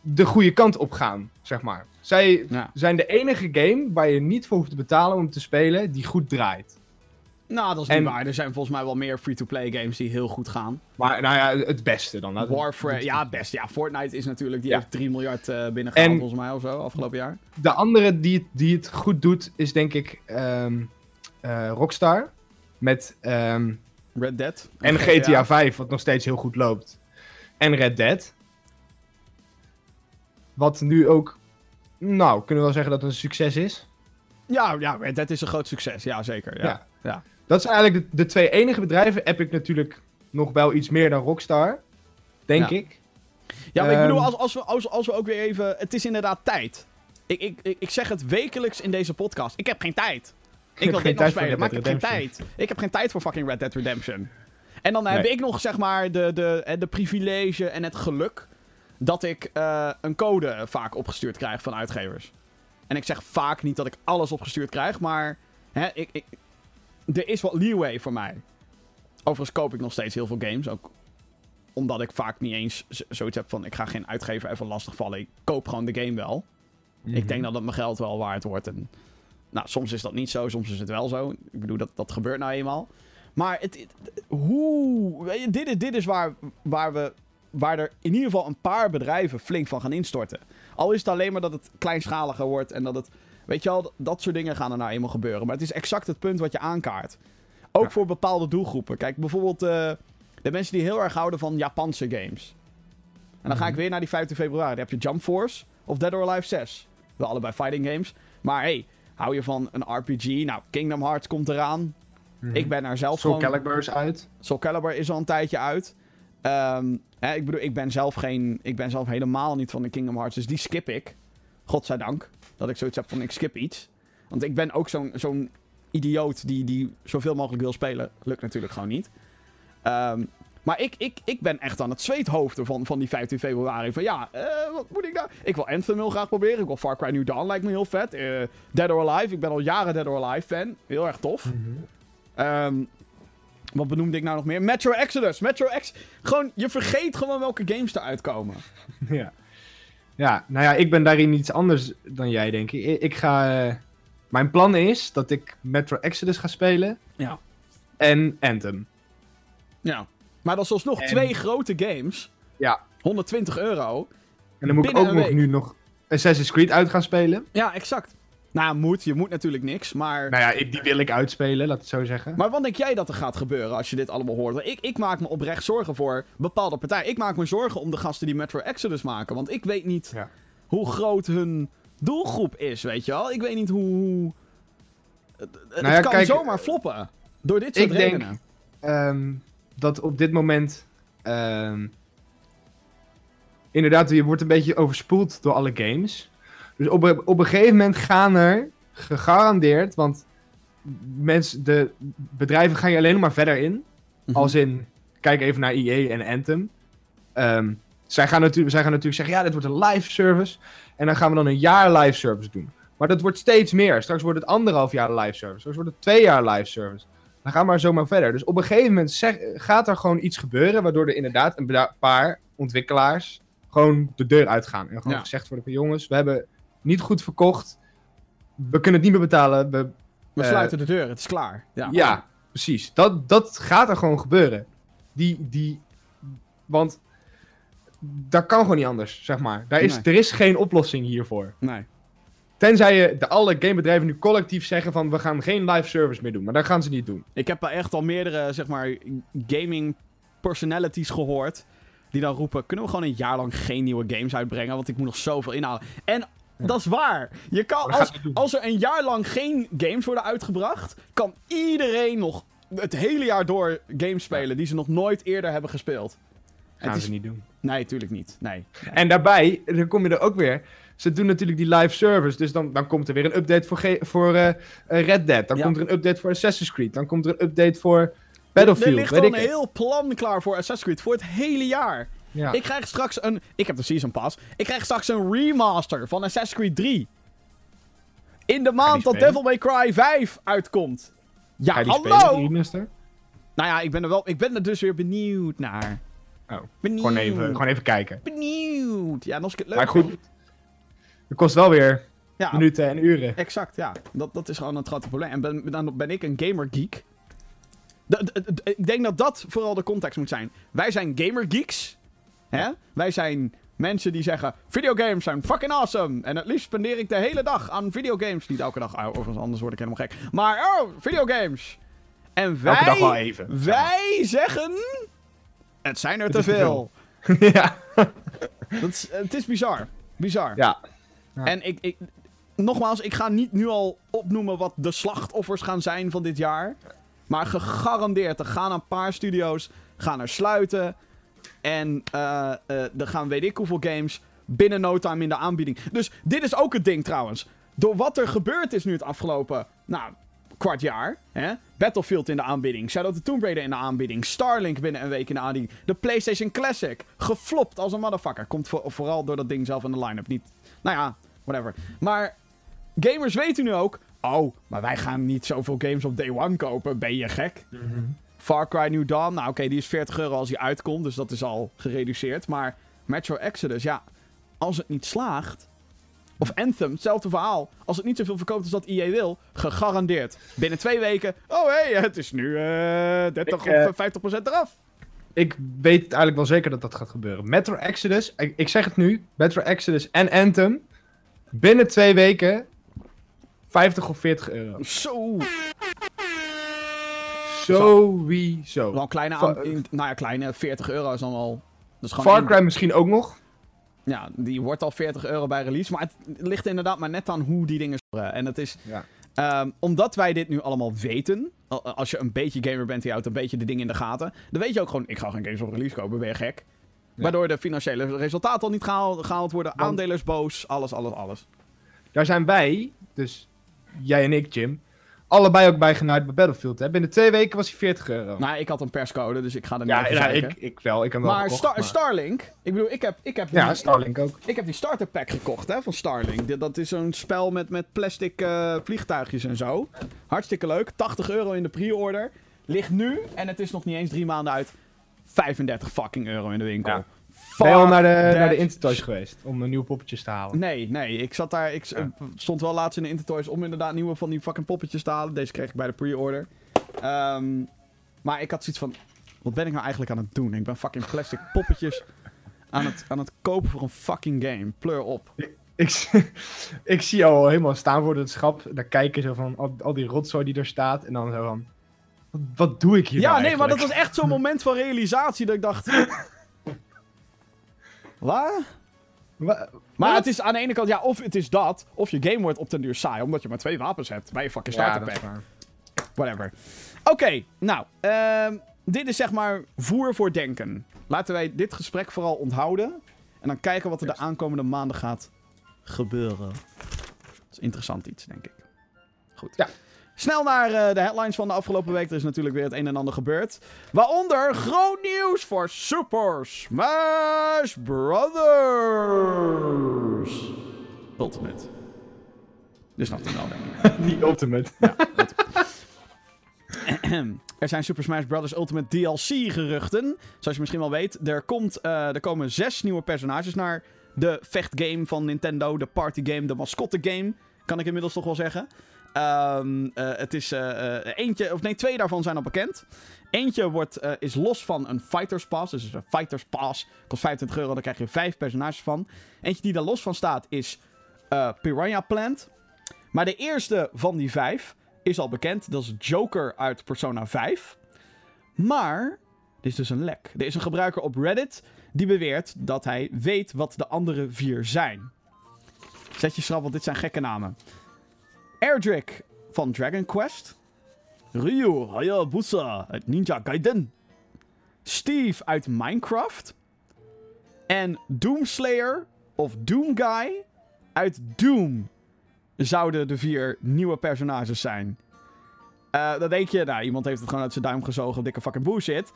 de goede kant op gaan, zeg maar. Zij ja. zijn de enige game waar je niet voor hoeft te betalen om te spelen die goed draait. Nou, dat is niet En- waar. Er zijn volgens mij wel meer free-to-play games die heel goed gaan. Maar nou ja, het beste dan. Warframe, ja, best. Ja, Fortnite is natuurlijk, die Ja. heeft 3 miljard eh binnengehaald En- volgens mij of zo, afgelopen jaar. De andere die, het- die het goed doet, is denk ik ehm, eh, Rockstar. Met, ehm, Red Dead. en GTA 5, wat nog steeds heel goed loopt. En Red Dead. Wat nu ook, nou, kunnen we wel zeggen dat het een succes is. Ja, ja, Red Dead is een groot succes. Ja, zeker. Ja. Ja. Ja. Dat zijn eigenlijk de, de twee enige bedrijven. Epic natuurlijk nog wel iets meer dan Rockstar. Denk Ja. ik. Ja, maar ik bedoel, Ehm. als, als, we, als, als we ook weer even... Het is inderdaad tijd. Ik, ik, ik zeg het wekelijks in deze podcast. Ik heb geen tijd. Ik wil geen dit nog spelen, maar ik heb geen tijd. Ik heb geen tijd voor fucking Red Dead Redemption. En dan heb ik nog, zeg maar, de, de, eh, de privilege en het geluk... dat ik eh, een code vaak opgestuurd krijg van uitgevers. En ik zeg vaak niet dat ik alles opgestuurd krijg, maar... Hè, ik, ik, er is wat leeway voor mij. Overigens koop ik nog steeds heel veel games. Ook omdat ik vaak niet eens zoiets heb van... ik ga geen uitgever even lastigvallen. Ik koop gewoon de game wel. Mhm. Ik denk dat het mijn geld wel waard wordt. En, nou, soms is dat niet zo, soms is het wel zo. Ik bedoel, dat, dat gebeurt nou eenmaal. Maar het, het- hoe... dit is, dit is waar, waar, we, waar er in ieder geval een paar bedrijven flink van gaan instorten. Al is het alleen maar dat het kleinschaliger wordt en dat het... Weet je wel, dat, soort dingen gaan er nou eenmaal gebeuren. Maar het is exact het punt wat je aankaart. Ook Ja. voor bepaalde doelgroepen. Kijk, bijvoorbeeld eh, de mensen die heel erg houden van Japanse games. En dan ga ik Mhm. weer naar die 15 februari. Dan heb je Jump Force of Dead or Alive 6. Wel allebei fighting games. Maar hey, hou je van een RPG? Nou, Kingdom Hearts komt eraan. Mhm. Ik ben daar zelf Soul gewoon... Calibur is uit. Soul Calibur is al een tijdje uit. Ehm, hè, ik bedoel, ik ben zelf geen... Ik ben zelf helemaal niet van de Kingdom Hearts. Dus die skip ik. Godzijdank. Dat ik zoiets heb van, ik skip iets. Want ik ben ook zo'n zo'n idioot die, die zoveel mogelijk wil spelen. Lukt natuurlijk gewoon niet. Ehm, maar ik, ik, ik ben echt aan het zweethoofden van, van die 15 februari. Van ja, eh, wat moet ik nou? Ik wil Anthem heel graag proberen. Ik wil Far Cry New Dawn, lijkt me heel vet. Eh, Dead or Alive, ik ben al jaren Dead or Alive fan. Heel erg tof. Ehm, wat benoemde ik nou nog meer? Metro Exodus. Metro Ex... Gewoon, je vergeet gewoon welke games eruit komen. Ja. ja, nou ja, ik ben daarin iets anders dan jij, denk ik. Ik, ik ga... eh, mijn plan is dat ik Metro Exodus ga spelen. Ja. En Anthem. Ja. Maar dat is alsnog En- twee grote games. Ja. 120 euro. En dan moet ik ook nog nu nog Assassin's Creed uit gaan spelen. Ja, exact. Nou, moet. Je moet natuurlijk niks, maar... Nou ja, ik, die wil ik uitspelen, laat het zo zeggen. Maar wat denk jij dat er gaat gebeuren als je dit allemaal hoort? Want Ik, ik maak me oprecht zorgen voor bepaalde partijen. Ik maak me zorgen om de gasten die Metro Exodus maken. Want ik weet niet Ja. hoe groot hun doelgroep is, weet je wel? Ik weet niet hoe... hoe... Het, Nou ja, kan kijk, zomaar floppen. Door dit soort ik denk- redenen. Dat op dit moment... ehm, inderdaad, je wordt een beetje overspoeld door alle games. Dus op, een- op een gegeven moment gaan er gegarandeerd... Want mensen, de bedrijven gaan je alleen nog maar verder in. Mhm. Als in, kijk even naar EA en Anthem. Ehm, zij, gaan natuurlijk, zij gaan natuurlijk zeggen, ja, dit wordt een live service. En dan gaan we dan een jaar live service doen. Maar dat wordt steeds meer. Straks wordt het anderhalf jaar live service. Straks wordt het twee jaar live service. Dan gaan maar zomaar verder. Dus op een gegeven moment zeg- gaat er gewoon iets gebeuren... waardoor er inderdaad een paar ontwikkelaars... gewoon de deur uitgaan. En gewoon Ja. gezegd worden van... jongens, we hebben niet goed verkocht. We kunnen het niet meer betalen. We We eh, sluiten de deur, het is klaar. Ja, ja, precies. Dat, dat gaat er gewoon gebeuren. Die, die, want dat kan gewoon niet anders, zeg maar. Daar is, Nee. Er is geen oplossing hiervoor. Nee. Tenzij je de alle gamebedrijven nu collectief zeggen van we gaan geen live service meer doen. Maar dat gaan ze niet doen. Ik heb echt al meerdere, zeg maar, gaming personalities gehoord. Die dan roepen, kunnen we gewoon een jaar lang geen nieuwe games uitbrengen? Want ik moet nog zoveel inhalen. En dat is waar. Je kan, als, als er een jaar lang geen games worden uitgebracht... kan iedereen nog het hele jaar door games spelen die ze nog nooit eerder hebben gespeeld. Gaan het is... ze niet doen. Nee, tuurlijk niet. Nee. En daarbij, dan kom je er ook weer. Ze doen natuurlijk die live service. Dus dan, dan komt er weer een update voor, G- voor eh, eh, Red Dead. Dan Ja. komt er een update voor Assassin's Creed. Dan komt er een update voor Battlefield. Er ligt al een het. heel plan klaar voor Assassin's Creed voor het hele jaar. Ja. Ik krijg straks een. Ik heb de Season Pass. Ik krijg straks een remaster van Assassin's Creed 3. In de maand dat? Devil May Cry 5 uitkomt. Ja, hallo! spelen? Nou ja, ik ben er wel. Ik ben er dus weer benieuwd naar. Oh, Benieuwd. gewoon even, gewoon even kijken. Benieuwd. Ja, als ik het leuk Maar goed, vind- het kost wel weer Ja, minuten en uren. exact. Ja, dat, dat is gewoon een grote probleem. En ben, dan ben ik een gamer geek. De- de- de- ik denk dat dat vooral de context moet zijn. Wij zijn gamer geeks. Hè? Wij zijn mensen die zeggen: videogames zijn fucking awesome. En het liefst spendeer ik de hele dag aan videogames. Niet elke dag, oh, overigens, anders word ik helemaal gek. Maar oh, videogames. En wij, Elke dag wel even. wij zeggen: het zijn er Het te is te veel. ja. Dat is, het is bizar. Bizar. ja. En ik, ik, nogmaals, ik ga niet nu al opnoemen wat de slachtoffers gaan zijn van dit jaar. Maar gegarandeerd, er gaan een paar studio's gaan er sluiten. En eh, eh, er gaan weet ik hoeveel games binnen no time in de aanbieding. Dus dit is ook het ding trouwens. Door wat er gebeurd is nu het afgelopen, nou, kwart jaar. Hè? Battlefield in de aanbieding. Shadow of the Tomb Raider in de aanbieding. Starlink binnen een week in de aanbieding. De PlayStation Classic. Geflopt als een motherfucker. Komt voor- vooral door dat ding zelf in de line-up. Niet, nou ja, whatever. Maar gamers weten nu ook... Oh, maar wij gaan niet zoveel games op day one kopen. Ben je gek? Far Cry New Dawn, nou oké, die is 40 euro als die uitkomt, dus dat is al gereduceerd. Maar Metro Exodus, ja, als het niet slaagt. Of Anthem, hetzelfde verhaal. Als het niet zoveel verkoopt als dat EA wil, gegarandeerd. Binnen twee weken, oh hé, hey, het is nu eh 30 Ik, eh, of 50 procent eraf. Ik weet het eigenlijk wel zeker dat dat gaat gebeuren. Metro Exodus, ik, ik zeg het nu, Metro Exodus en Anthem. Binnen twee weken 50 of 40 euro. Zo, Sowieso. wel een kleine, Fa- aan, in- nou ja, kleine 40 euro is dan wel... Dat is gewoon Far Cry misschien ook nog. Ja, die wordt al 40 euro bij release. Maar het ligt inderdaad maar net aan hoe die dingen. En het is... Ja. Ehm, omdat wij dit nu allemaal weten. Als je een beetje gamer bent, die houdt een beetje de dingen in de gaten. Dan weet je ook gewoon, ik ga geen games op release kopen, ben je gek. Waardoor de financiële resultaten al niet gehaald, gehaald worden. Want- Aandelers boos, alles, alles, alles. Daar zijn wij, dus jij en ik, Jim, allebei ook bij genaaid bij Battlefield. Hè? Binnen twee weken was hij 40 euro. Nou, ik had een perscode, dus ik ga er niet ja, ja, ik, ik wel. Ik heb hem wel Maar, gekocht, Star- Starlink, ik bedoel, ik heb, ik heb, Ja, die, Starlink ook. ik heb die starter pack gekocht hè, van Starlink. Dat is zo'n spel met, met plastic eh, vliegtuigjes en zo. Hartstikke leuk. 80 euro in de pre-order. Ligt nu, en het is nog niet eens drie maanden uit, 35 fucking euro in de winkel. Ja. Ben je al naar de, naar de Intertoys geweest om een nieuwe poppetjes te halen? Nee, nee. Ik zat daar. Ik Ja. stond wel laatst in de Intertoys om inderdaad nieuwe van die fucking poppetjes te halen. Deze kreeg ik bij de pre-order. Ehm, maar ik had zoiets van. Wat ben ik nou eigenlijk aan het doen? Ik ben fucking plastic poppetjes aan het, aan het kopen voor een fucking game. Pleur op. Ik, s- ik zie jou al helemaal staan voor het schap. Daar kijken zo van al, al die rotzooi die er staat. En dan zo van. Wat, doe ik hier Ja, nou nee, maar dat was echt zo'n moment van realisatie dat ik dacht. Wat? Wa- Maar Wat? het is aan de ene kant, ja, of het is dat, of je game wordt op den duur saai, omdat je maar twee wapens hebt bij je fucking Ja, starter pack. waar. Whatever. Oké, nou, ehm, dit is zeg maar voer voor denken. Laten wij dit gesprek vooral onthouden. En dan kijken wat er de aankomende maanden gaat gebeuren. Dat is interessant iets, denk ik. Goed. Ja. Snel naar eh, de headlines van de afgelopen week. Er is natuurlijk weer het een en ander gebeurd. Waaronder groot nieuws voor Super Smash Brothers. Ultimate. Dus nog denk ik. Die ultimate. Er zijn Super Smash Bros. Ultimate DLC geruchten. Zoals je misschien wel weet, er, komt, eh, er komen zes nieuwe personages naar de vechtgame van Nintendo. De partygame, de mascotte game. Kan ik inmiddels toch wel zeggen. Eh, het is eh, eh, eentje, of nee, twee daarvan zijn al bekend. Eentje wordt, is los van een Fighters Pass. Dus een Fighters Pass kost 25 euro, daar krijg je vijf personages van. Eentje die daar los van staat is eh, Piranha Plant. Maar de eerste van die vijf is al bekend. Dat is Joker uit Persona 5. Maar, dit is dus een lek. Er is een gebruiker op Reddit die beweert dat hij weet wat de andere vier zijn. Zet je schrap, want dit zijn gekke namen. Erdrick van Dragon Quest. Ryu Hayabusa uit Ninja Gaiden. Steve uit Minecraft. En Doomslayer of Doomguy uit Doom zouden de vier nieuwe personages zijn. Uh, dan denk je, nou, iemand heeft het gewoon uit zijn duim gezogen, dikke fucking bullshit.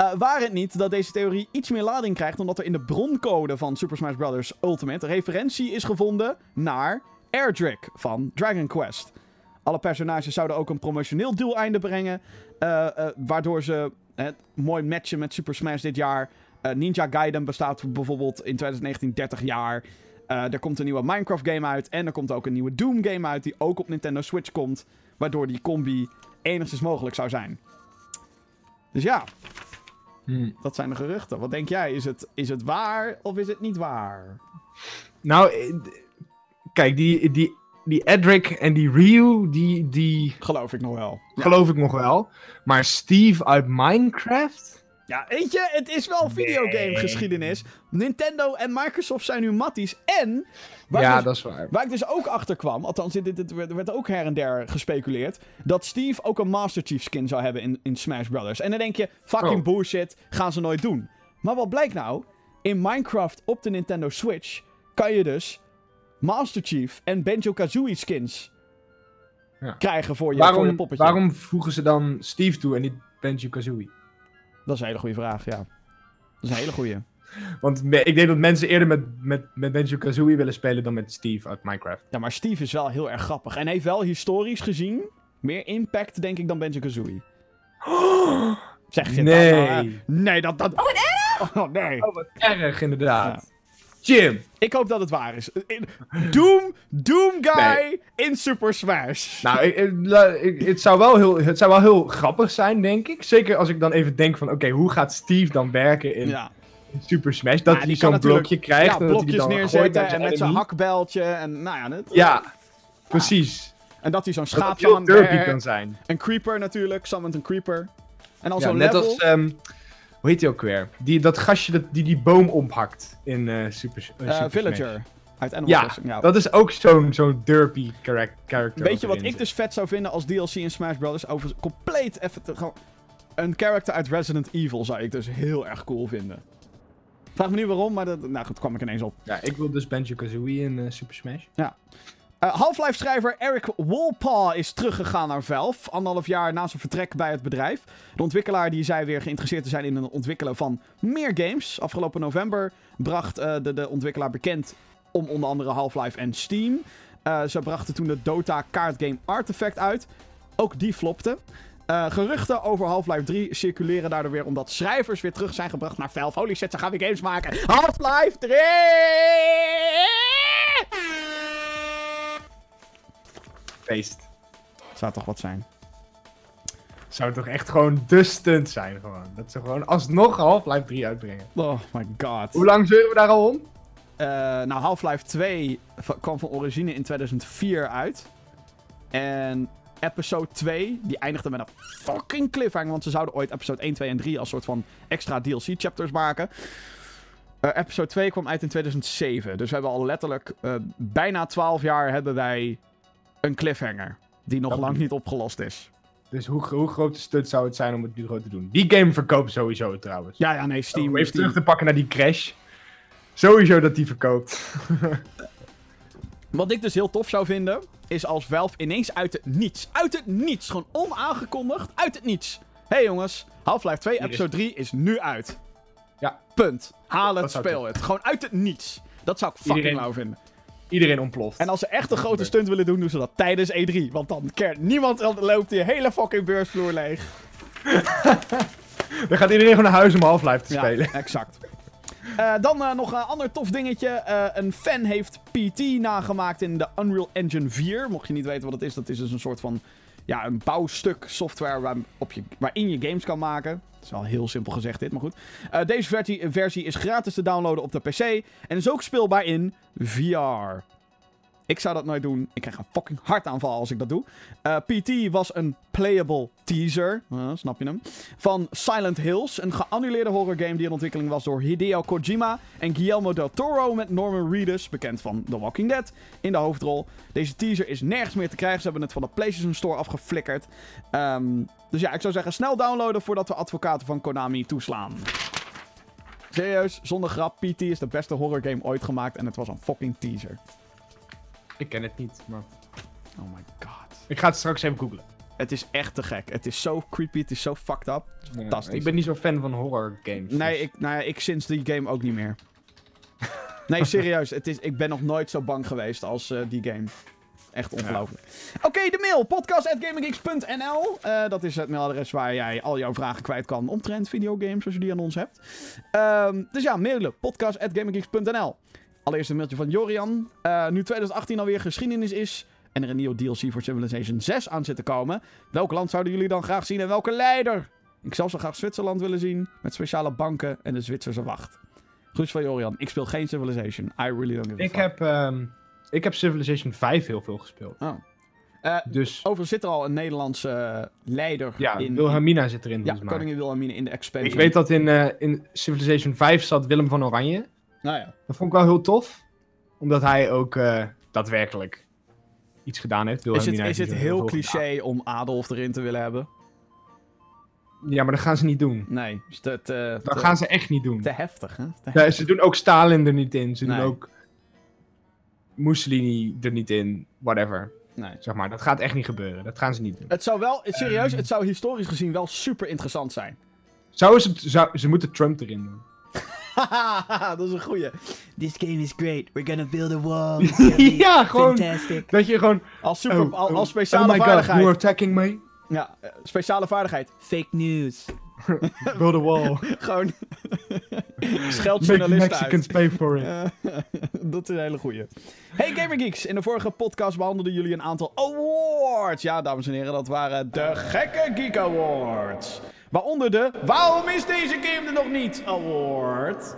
Uh, waar het niet dat deze theorie iets meer lading krijgt, omdat er in de broncode van Super Smash Bros. Ultimate referentie is gevonden naar Erdrick van Dragon Quest. Alle personages zouden ook een promotioneel doeleinde brengen, uh, waardoor ze het mooi matchen met Super Smash dit jaar. Ninja Gaiden bestaat bijvoorbeeld in 2019 30 jaar. er komt een nieuwe Minecraft game uit en er komt ook een nieuwe Doom game uit die ook op Nintendo Switch komt. Waardoor die combi enigszins mogelijk zou zijn. Dus ja, hmm. dat zijn de geruchten. Wat denk jij? Is het, is het waar of is het niet waar? Nou, eh, kijk, die, die, die Edric en die Ryu, die, die... Geloof ik nog wel. Geloof ik nog wel. Maar Steve uit Minecraft... Ja, weet je, het is wel videogame geschiedenis. Nintendo en Microsoft zijn nu matties. En. ja, dus- dat is waar. Waar ik dus ook achter kwam, althans, dit, dit, werd, werd, ook her en der gespeculeerd. Dat Steve ook een Master Chief skin zou hebben in, in Smash Brothers. En dan denk je, fucking oh. bullshit, gaan ze nooit doen. Maar wat blijkt nou? In Minecraft op de Nintendo Switch kan je dus Master Chief en Banjo Kazooie skins ja. krijgen voor je, waarom, voor je poppetje. Waarom voegen ze dan Steve toe en niet Banjo Kazooie? Dat is een hele goede vraag, ja. Dat is een hele goede. Want ik denk dat mensen eerder met, met, met Benjo Kazooie willen spelen dan met Steve uit Minecraft. Ja, maar Steve is wel heel erg grappig. En heeft wel historisch gezien meer impact, denk ik, dan Benjo Kazooie. Zeg je nee. dat nou, Nee, dat... dat... Oh, wat erg! Oh, nee. Oh, wat erg, inderdaad. Jim. Ik hoop dat het waar is. Doom, Doom Guy in Super Smash. Nou, ik, het, zou wel heel, het zou wel heel grappig zijn, denk ik. Zeker als ik dan even denk van, oké, hoe gaat Steve dan werken in, Super Smash? Dat hij zo'n blokje krijgt. Ja, en blokjes dat hij dan neerzetten en met zijn hakbeltje en nou ja. Het, ja, precies. En dat hij zo'n schaapje aan... derby kan zijn. Een creeper natuurlijk, summon een creeper. En dan ja, zo'n net level... als... Um, hoe heet hij ook weer? Die, dat gastje dat, die die boom ophakt in uh, Super, uh, Super Villager. Smash. Uit Animal ja, Crossing, ja, dat is ook zo'n zo'n derpy character. Weet je wat ik dus vet zou vinden als DLC in Smash Bros? Over compleet even te, gewoon, een character uit Resident Evil zou ik dus heel erg cool vinden. Vraag me niet waarom, maar dat, nou goed, kwam ik ineens op. Ja, ik wil dus Banjo-Kazooie in uh, Super Smash. Ja. Uh, Half-Life schrijver Eric Wolpaw is teruggegaan naar Valve, anderhalf jaar na zijn vertrek bij het bedrijf. De ontwikkelaar die zei weer geïnteresseerd te zijn in het ontwikkelen van meer games. Afgelopen november bracht uh, de, de ontwikkelaar bekend om onder andere Half-Life en Steam. Uh, ze brachten toen de Dota kaartgame Artifact uit. Ook die flopte. Geruchten over Half-Life 3 circuleren daardoor weer omdat schrijvers weer terug zijn gebracht naar Valve. Holy shit, ze gaan weer games maken. Half-Life 3! Feest. Zou toch wat zijn. Zou toch echt gewoon de stunt zijn gewoon. Dat ze gewoon alsnog Half-Life 3 uitbrengen. Oh my god. Hoe lang zeuren we daar al om? Uh, nou, Half-Life 2 kwam van origine in 2004 uit. En episode 2, die eindigde met een fucking cliffhanger. Want ze zouden ooit episode 1, 2 en 3 als soort van extra DLC-chapters maken. Uh, episode 2 kwam uit in 2007. Dus we hebben al letterlijk uh, bijna 12 jaar hebben wij een cliffhanger. Die nog dat lang niet opgelost is. Dus hoe, hoe groot de stunt zou het zijn om het nu groot te doen? Die game verkoopt sowieso trouwens. Ja, ja, nee, Steam. Om even Steam. terug te pakken naar die crash. Sowieso dat die verkoopt. Wat ik dus heel tof zou vinden, is als Valve ineens uit het niets, uit het niets, gewoon onaangekondigd, uit het niets. Hé hey jongens, Half-Life 2 episode 3 is nu uit. Ja. Punt. Haal het, speel het. Gewoon uit het niets. Dat zou ik fucking Iedereen... lauw vinden. Iedereen ontploft. En als ze echt een grote stunt willen doen, doen ze dat tijdens E3. Want dan keert niemand loopt die hele fucking beursvloer leeg. dan gaat iedereen gewoon naar huis om Half-Life te ja, spelen. exact. Uh, dan uh, nog een ander tof dingetje. Uh, een fan heeft PT nagemaakt in de Unreal Engine 4. Mocht je niet weten wat het is, dat is dus een soort van ja, een bouwstuk software op je, waarin je games kan maken. Dat is wel heel simpel gezegd dit, maar goed. deze versie, versie is gratis te downloaden op de PC en is ook speelbaar in VR. Ik zou dat nooit doen. Ik krijg een fucking hartaanval als ik dat doe. Eh, PT was een playable teaser, eh, snap je hem, van Silent Hills. Een geannuleerde horrorgame die in ontwikkeling was door Hideo Kojima en Guillermo del Toro met Norman Reedus, bekend van The Walking Dead, in de hoofdrol. Deze teaser is nergens meer te krijgen. Ze hebben het van de PlayStation Store afgeflikkerd. Ehm, dus ja, ik zou zeggen snel downloaden voordat we advocaten van Konami toeslaan. Serieus, zonder grap, PT is de beste horrorgame ooit gemaakt en het was een fucking teaser. Ik ken het niet, maar... Oh my god. Ik ga het straks even googlen. Het is echt te gek. Het is zo creepy, het is zo fucked up. Fantastisch. Ik ben niet zo fan van horror games. Nee, dus- ik, nou ja, ik sinds die game ook niet meer. Nee, serieus. Het is, ik ben nog nooit zo bang geweest als eh, die game. Echt ongelooflijk. Oké, de mail. podcast.gaminggeeks.nl Eh, Dat is het mailadres waar jij al jouw vragen kwijt kan omtrent videogames, als je die aan ons hebt. Ehm, dus ja, mailen. podcast.gaminggeeks.nl Allereerst een mailtje van Jorian. Eh, nu 2018 alweer geschiedenis is en er een nieuwe DLC voor Civilization 6 aan zit te komen. Welk land zouden jullie dan graag zien en welke leider? Ik zou zo graag Zwitserland willen zien, met speciale banken en de Zwitserse wacht. Groetjes van Jorian. Ik speel geen Civilization. I really don't give a Ik fuck. heb, ehm, ik heb Civilization 5 heel veel gespeeld. Oh. Eh, Dus overigens zit er al een Nederlandse eh, leider ja, in... Wilhelmina zit erin. ja, koningin Wilhelmine in de expansion. Ik weet dat in, in Civilization 5 zat Willem van Oranje. Nou ja. Dat vond ik wel heel tof. Omdat hij ook eh, daadwerkelijk iets gedaan heeft. Is het, is het heel gedaan. cliché om Adolf erin te willen hebben? Ja, maar dat gaan ze niet doen. Nee. Is dat te, Dat te, gaan ze echt niet doen. te heftig, hè? Te Ja, ze doen ook Stalin er niet in. Ze Nee. doen ook Mussolini er niet in. Whatever. Nee. Zeg maar, dat gaat echt niet gebeuren. Dat gaan ze niet doen. Het zou wel, serieus, het zou historisch gezien wel super interessant zijn. Zou ze, zou, ze moeten Trump erin doen. Dat is een goeie. This game is great. We're gonna build a wall. ja, gewoon. Fantastic. Dat je gewoon. Als, super, oh, al- oh, als speciale oh my god, vaardigheid. you are attacking me. Ja, eh, speciale vaardigheid. Fake news. Build a wall. Gewoon scheld Make Mexicans uit. pay for it. Dat is een hele goeie. Hey Gamergeeks, in de vorige podcast behandelden jullie een aantal awards. Ja, dames en heren, dat waren de Gekke Geek Awards. Waaronder de Waarom is deze game er nog niet award.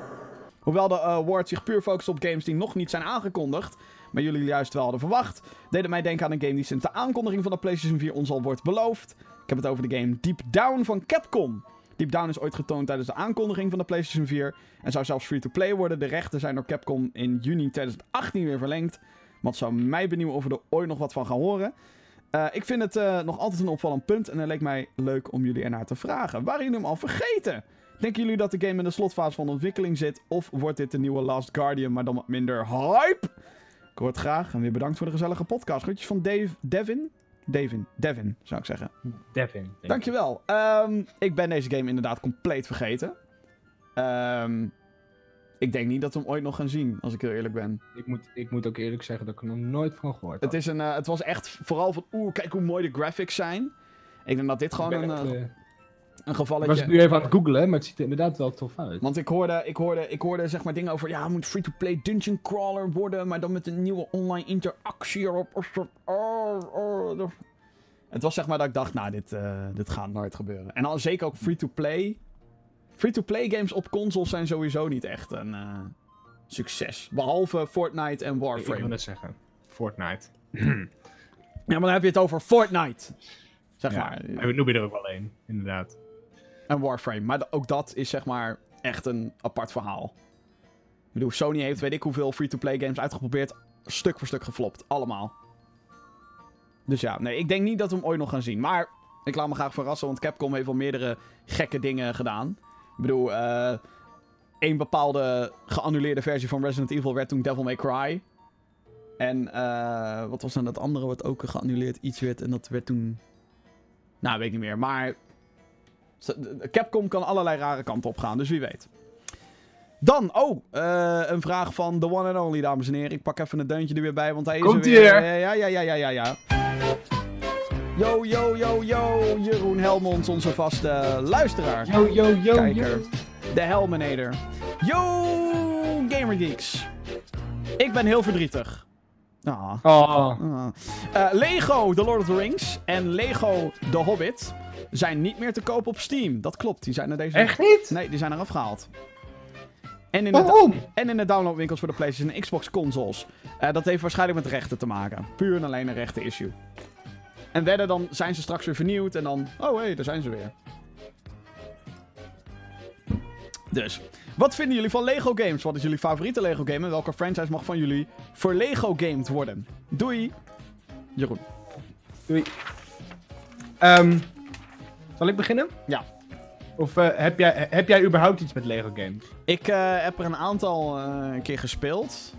Hoewel de awards zich puur focussen op games die nog niet zijn aangekondigd, maar jullie juist wel hadden verwacht, deed het mij denken aan een game die sinds de aankondiging van de PlayStation 4 ons al wordt beloofd. Ik heb het over de game Deep Down van Capcom. Deep Down is ooit getoond tijdens de aankondiging van de PlayStation 4 en zou zelfs free-to-play worden. De rechten zijn door Capcom in juni 2018 weer verlengd. Maar het zou mij benieuwen of we er ooit nog wat van gaan horen. Eh, ik vind het eh, nog altijd een opvallend punt en het leek mij leuk om jullie ernaar te vragen. Waren jullie hem al vergeten? Denken jullie dat de game in de slotfase van ontwikkeling zit? Of wordt dit de nieuwe Last Guardian, maar dan wat minder hype? Ik hoor het graag en weer bedankt voor de gezellige podcast. Groetjes van Dave, Devin? Devin, Devin zou ik zeggen. Devin. Dankjewel. Ehm ik ben deze game inderdaad compleet vergeten. Ehm, ik denk niet dat we hem ooit nog gaan zien, als ik heel eerlijk ben. Ik moet, ik moet ook eerlijk zeggen dat ik er nog nooit van gehoord Het, had. is een, eh, het was echt vooral van, oeh, kijk hoe mooi de graphics zijn. Ik denk dat dit gewoon een, echt, eh, een ik was gevalletje... het nu even aan het googlen, maar het ziet er inderdaad wel tof uit. Want ik hoorde, ik, hoorde, ik hoorde zeg maar dingen over, ja, het moet free-to-play dungeon crawler worden, maar dan met een nieuwe online interactie erop. Oh, oh, Het was zeg maar dat ik dacht, nou, dit, dit gaat nooit gebeuren. En dan zeker ook free-to-play. Free-to-play games op consoles zijn sowieso niet echt een eh, succes. Behalve Fortnite en Ik wil Warframe. net zeggen. Fortnite. Ja, maar dan heb je het over Fortnite. Zeg Ja, maar. En we noemen er ook wel één, inderdaad. En Warframe. Maar ook dat is zeg maar echt een apart verhaal. Ik bedoel, Sony heeft weet ik hoeveel free-to-play games uitgeprobeerd. Stuk voor stuk geflopt. Allemaal. Dus ja, nee, ik denk niet dat we hem ooit nog gaan zien. Maar ik laat me graag verrassen, want Capcom heeft al meerdere gekke dingen gedaan. Ik bedoel, eh één bepaalde geannuleerde versie van Resident Evil werd toen Devil May Cry. En eh, wat was dan dat andere wat ook geannuleerd iets werd en dat werd toen... Nou, weet ik niet meer. Maar Capcom kan allerlei rare kanten op gaan, dus wie weet. Dan, oh, eh, een vraag van The One and Only, dames en heren. Ik pak even een deuntje er weer bij, want hij is Komt er weer. ie er. Ja, ja, ja, ja, ja, ja. Yo, yo, yo, yo. Jeroen Helmonds, onze vaste luisteraar. Yo, yo, yo, Kijker. yo. De Helmenator. Yo, Gamergeeks. Ik ben heel verdrietig. Ah. Oh, Ah. Eh, Lego The Lord of the Rings en Lego The Hobbit zijn niet meer te koop op Steam. Dat klopt, die zijn er deze echt niet? Nee, die zijn eraf gehaald. En in, de, en in de downloadwinkels voor de PlayStation en Xbox consoles. Eh, dat heeft waarschijnlijk met rechten te maken. Puur en alleen een rechten issue. En wedden, dan zijn ze straks weer vernieuwd en dan... Oh, hé, hey, daar zijn ze weer. Dus, wat vinden jullie van Lego games? Wat is jullie favoriete Lego game en welke franchise mag van jullie voor Lego gamed worden? Doei! Jeroen. Doei. Ehm, zal ik beginnen? Ja. Of eh, heb, jij, heb jij überhaupt iets met Lego games? Ik eh, heb er een aantal eh, keer gespeeld.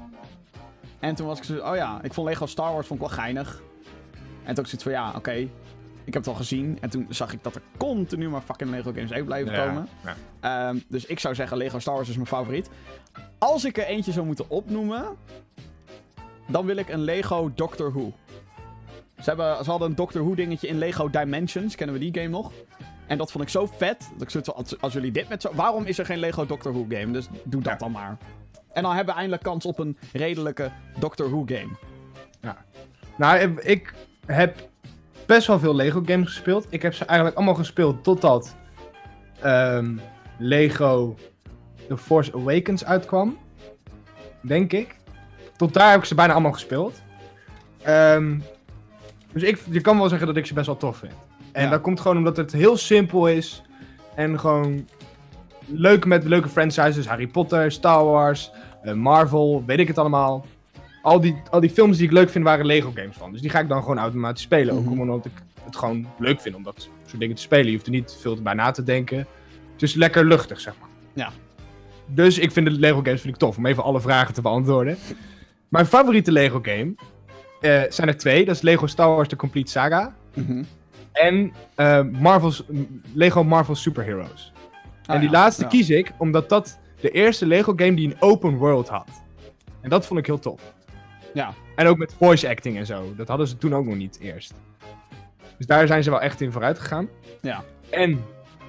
En toen was ik zo... Oh ja, ik vond Lego Star Wars vond ik wel geinig. En toen ik zoiets van, ja, oké. Ik heb het al gezien. En toen zag ik dat er continu maar fucking Lego games uit blijven komen. Ja. Ehm, dus ik zou zeggen, Lego Star Wars is mijn favoriet. Als ik er eentje zou moeten opnoemen... Dan wil ik een Lego Doctor Who. Ze, hebben, ze hadden een Doctor Who dingetje in Lego Dimensions. Kennen we die game nog? En dat vond ik zo vet. Dat ik zoiets als, als jullie dit met zo... Waarom is er geen Lego Doctor Who game? Dus doe dat Ja. dan maar. En dan hebben we eindelijk kans op een redelijke Doctor Who game. Nou, ik- ik heb best wel veel Lego games gespeeld. Ik heb ze eigenlijk allemaal gespeeld totdat ehm, Lego The Force Awakens uitkwam. Denk ik. Tot daar heb ik ze bijna allemaal gespeeld. Ehm, dus ik, je kan wel zeggen dat ik ze best wel tof vind. En Ja. dat komt gewoon omdat het heel simpel is. En gewoon leuk met leuke franchises. Harry Potter, Star Wars, eh, Marvel, weet ik het allemaal. Al die, al die films die ik leuk vind waren Lego games van. Dus die ga ik dan gewoon automatisch spelen. Mhm. Ook omdat ik het gewoon leuk vind om dat soort dingen te spelen. Je hoeft er niet veel bij na te denken. Het is lekker luchtig, zeg maar. Ja. Dus ik vind de Lego games vind ik tof. Om even alle vragen te beantwoorden. Mijn favoriete Lego game eh, zijn er twee. Dat is Lego Star Wars The Complete Saga. Mhm. En eh, Marvel's, Lego Marvel Superheroes. Ah, en die ja, laatste ja. kies ik omdat dat de eerste Lego game die een open world had. En dat vond ik heel tof. Ja. En ook met voice acting en zo. Dat hadden ze toen ook nog niet eerst. Dus daar zijn ze wel echt in vooruit gegaan. Ja. En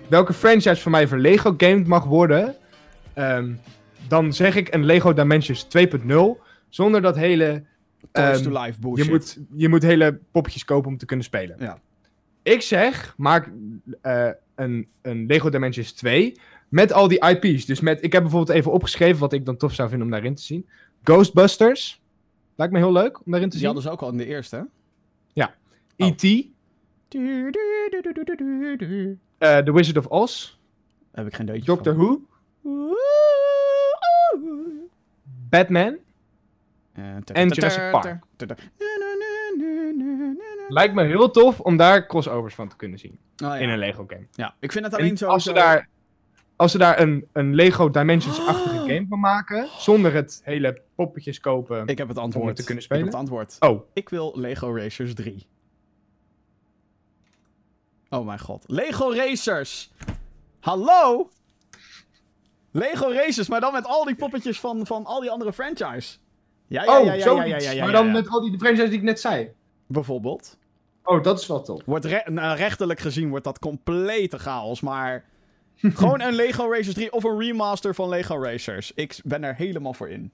welke franchise voor mij voor Lego gamed mag worden, ehm, dan zeg ik een Lego Dimensions 2.0. Zonder dat hele Toys Ehm, to life bullshit. je moet, je moet hele poppetjes kopen om te kunnen spelen. Ja. Ik zeg, maak eh, een, een Lego Dimensions 2 met al die IP's. Dus met, ik heb bijvoorbeeld even opgeschreven wat ik dan tof zou vinden om daarin te zien. Ghostbusters. Lijkt me heel leuk om daarin te Die zien. hadden ze ook al in de eerste, hè? E.T. eh, The Wizard of Oz. Heb ik geen deutje Doctor Who. Batman. Eh, En Jurassic Park. Oh Lijkt me heel tof om daar crossovers van te kunnen zien. ja. In een Lego game. ja, ik vind het alleen En zo... als ze daar, als ze daar een, een Lego Dimensions-achtige game van maken, zonder het hele poppetjes kopen Ik heb het antwoord. om het te kunnen Ik heb spelen. het antwoord. Oh, Ik wil Lego Racers 3. Oh mijn god. Lego Racers! Hallo? Lego Racers, maar dan met al die poppetjes van, van al die andere franchise. Ja, ja, oh ja, ja, ja, zoiets. ja, ja, ja, maar ja, dan ja. met al die franchises die ik net zei. Bijvoorbeeld. Oh, dat is wel tof. Wordt re- nou, rechterlijk gezien wordt dat complete chaos, maar... gewoon een Lego Racers 3 of een remaster van Lego Racers. Ik ben er helemaal voor in.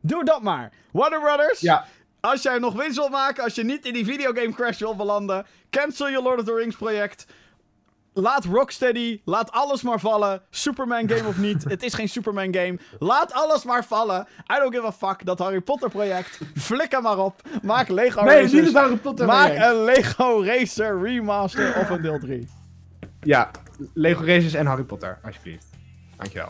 Doe dat maar. Warner Brothers, Ja, Als jij nog winst wilt maken, als je niet in die videogame crash wil belanden, cancel je Lord of the Rings project. Laat Rocksteady, laat alles maar vallen. Superman game of niet, het is geen Superman game. Laat alles maar vallen. I don't give a fuck, dat Harry Potter project. Flikker maar op. Maak Lego nee, Racers. niet het Harry Potter Maak project. een Lego Racer remaster of een deel 3. Ja, Lego Racers en Harry Potter, alsjeblieft. Dankjewel.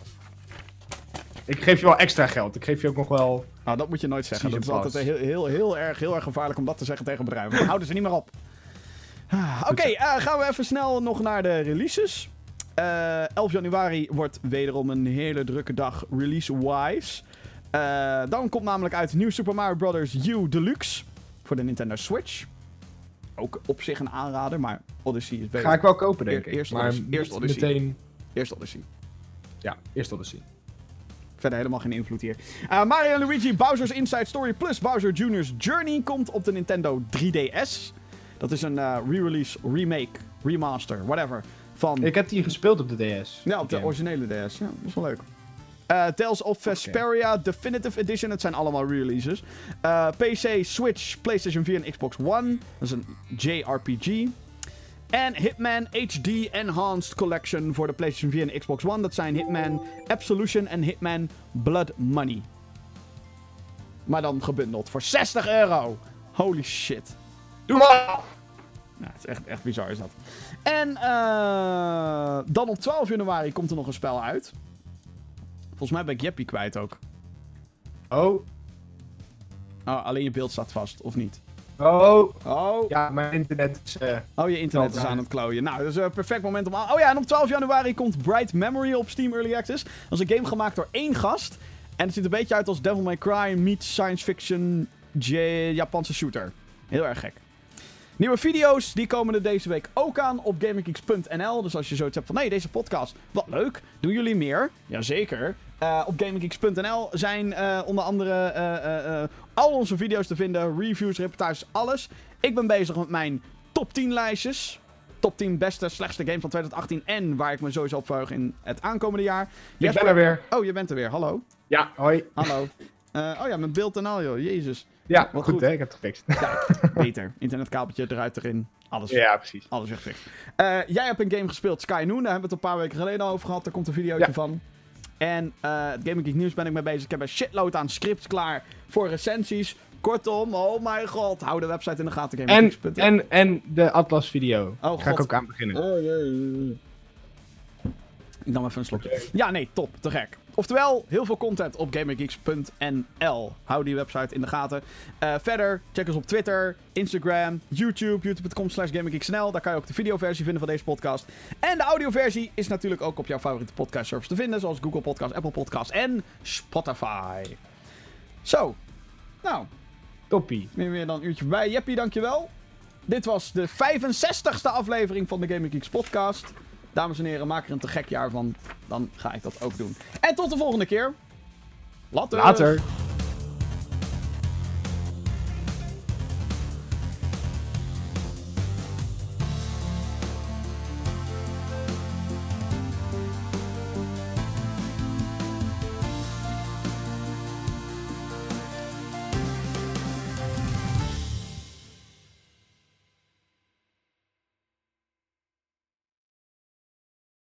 Ik geef je wel extra geld. Ik geef je ook nog wel... Nou, dat moet je nooit zeggen. Dat is altijd heel, heel, heel, erg, heel erg gevaarlijk om dat te zeggen tegen bedrijven. Dan houden ze niet meer op. Ah, Oké, eh, gaan we even snel nog naar de releases. Eh 11 januari wordt wederom een hele drukke dag release-wise. Eh, dan komt namelijk uit New Super Mario Bros. U Deluxe voor de Nintendo Switch. Ook op zich een aanrader, maar Odyssey is beter. Ga ik wel kopen, denk ik. eerst maar Odyssey. Eerst Odyssey. meteen... Eerst Odyssey. Ja, eerst Odyssey. Verder helemaal geen invloed hier. Eh, Mario en Luigi Bowser's Inside Story plus Bowser Jr.'s Journey komt op de Nintendo 3DS. Dat is een eh, re-release, remake, remaster, whatever. Van Ik heb die gespeeld op de DS. ja, op de originele DS. Ja, dat is wel leuk. Eh, Tales of Vesperia Definitive Edition. Het zijn allemaal releases. Eh, PC, Switch, PlayStation 4 en Xbox One. Dat is een JRPG. En Hitman HD Enhanced Collection voor de PlayStation 4 en Xbox One. Dat zijn Hitman Absolution en Hitman Blood Money. Maar dan gebundeld voor 60 euro. Holy shit. Doe maar! Ja, het is echt, echt bizar is dat. En eh, dan op 12 januari komt er nog een spel uit. Volgens mij ben ik Jeppie kwijt ook. Oh, Oh, alleen je beeld staat vast, of niet? oh. Oh, Ja, mijn internet is... eh, oh je internet is aan het klooien. Nou, dat is een perfect moment om... Oh ja, en op 12 januari komt Bright Memory op Steam Early Access. Dat is een game gemaakt door één gast. En het ziet er een beetje uit als Devil May Cry meets science fiction J Japanse shooter. Heel erg gek. Nieuwe video's, die komen er deze week ook aan op GamingGeeks.nl. Dus als je zoiets hebt van, nee, deze podcast, wat leuk. Doen jullie meer? Jazeker. Eh op GamingGeeks.nl zijn eh, onder andere eh, eh, eh, al onze video's te vinden. Reviews, reportages, alles. Ik ben bezig met mijn top 10 lijstjes. Top 10 beste, slechtste games van 2018. En waar ik me sowieso op verheug in het aankomende jaar. ik ben er weer. Oh, je bent er weer. Hallo. Ja, hoi. Hallo. Eh, oh ja, mijn beeld en al, joh. Jezus. Ja, Wat goed, goed. hè? Ik heb het gefixt. Beter. Internetkabeltje eruit, erin. Alles. ja, precies. Alles weer gefixt. Eh, jij hebt een game gespeeld, Sky Noon. Daar hebben we het een paar weken geleden al over gehad. Daar komt een videootje Ja. van. En eh het Gaming Geek Nieuws ben ik mee bezig. Ik heb een shitload aan scripts klaar voor recensies. Kortom, oh mijn god. Hou de website in de gaten. En, en, en de Atlas video. Oh, Ga ik ook aan beginnen. Oh, jee. Ik nam even een slokje. Ja, nee, top. Te gek. Oftewel, heel veel content op gamergeeks.nl. Hou die website in de gaten. Eh, verder, check ons op Twitter, Instagram, YouTube, youtube.com slash gamergeeksnl. Daar kan je ook de videoversie vinden van deze podcast. En de audioversie is natuurlijk ook op jouw favoriete podcast service te vinden. Zoals Google Podcast, Apple Podcast en Spotify. Zo. Nou, Toppie. meer, dan een uurtje bij. Jeppie, dankjewel. Dit was de 65ste aflevering van de Gaming podcast. Dames en heren, maak er een te gek jaar van. Dan ga ik dat ook doen. En tot de volgende keer. Later. Later.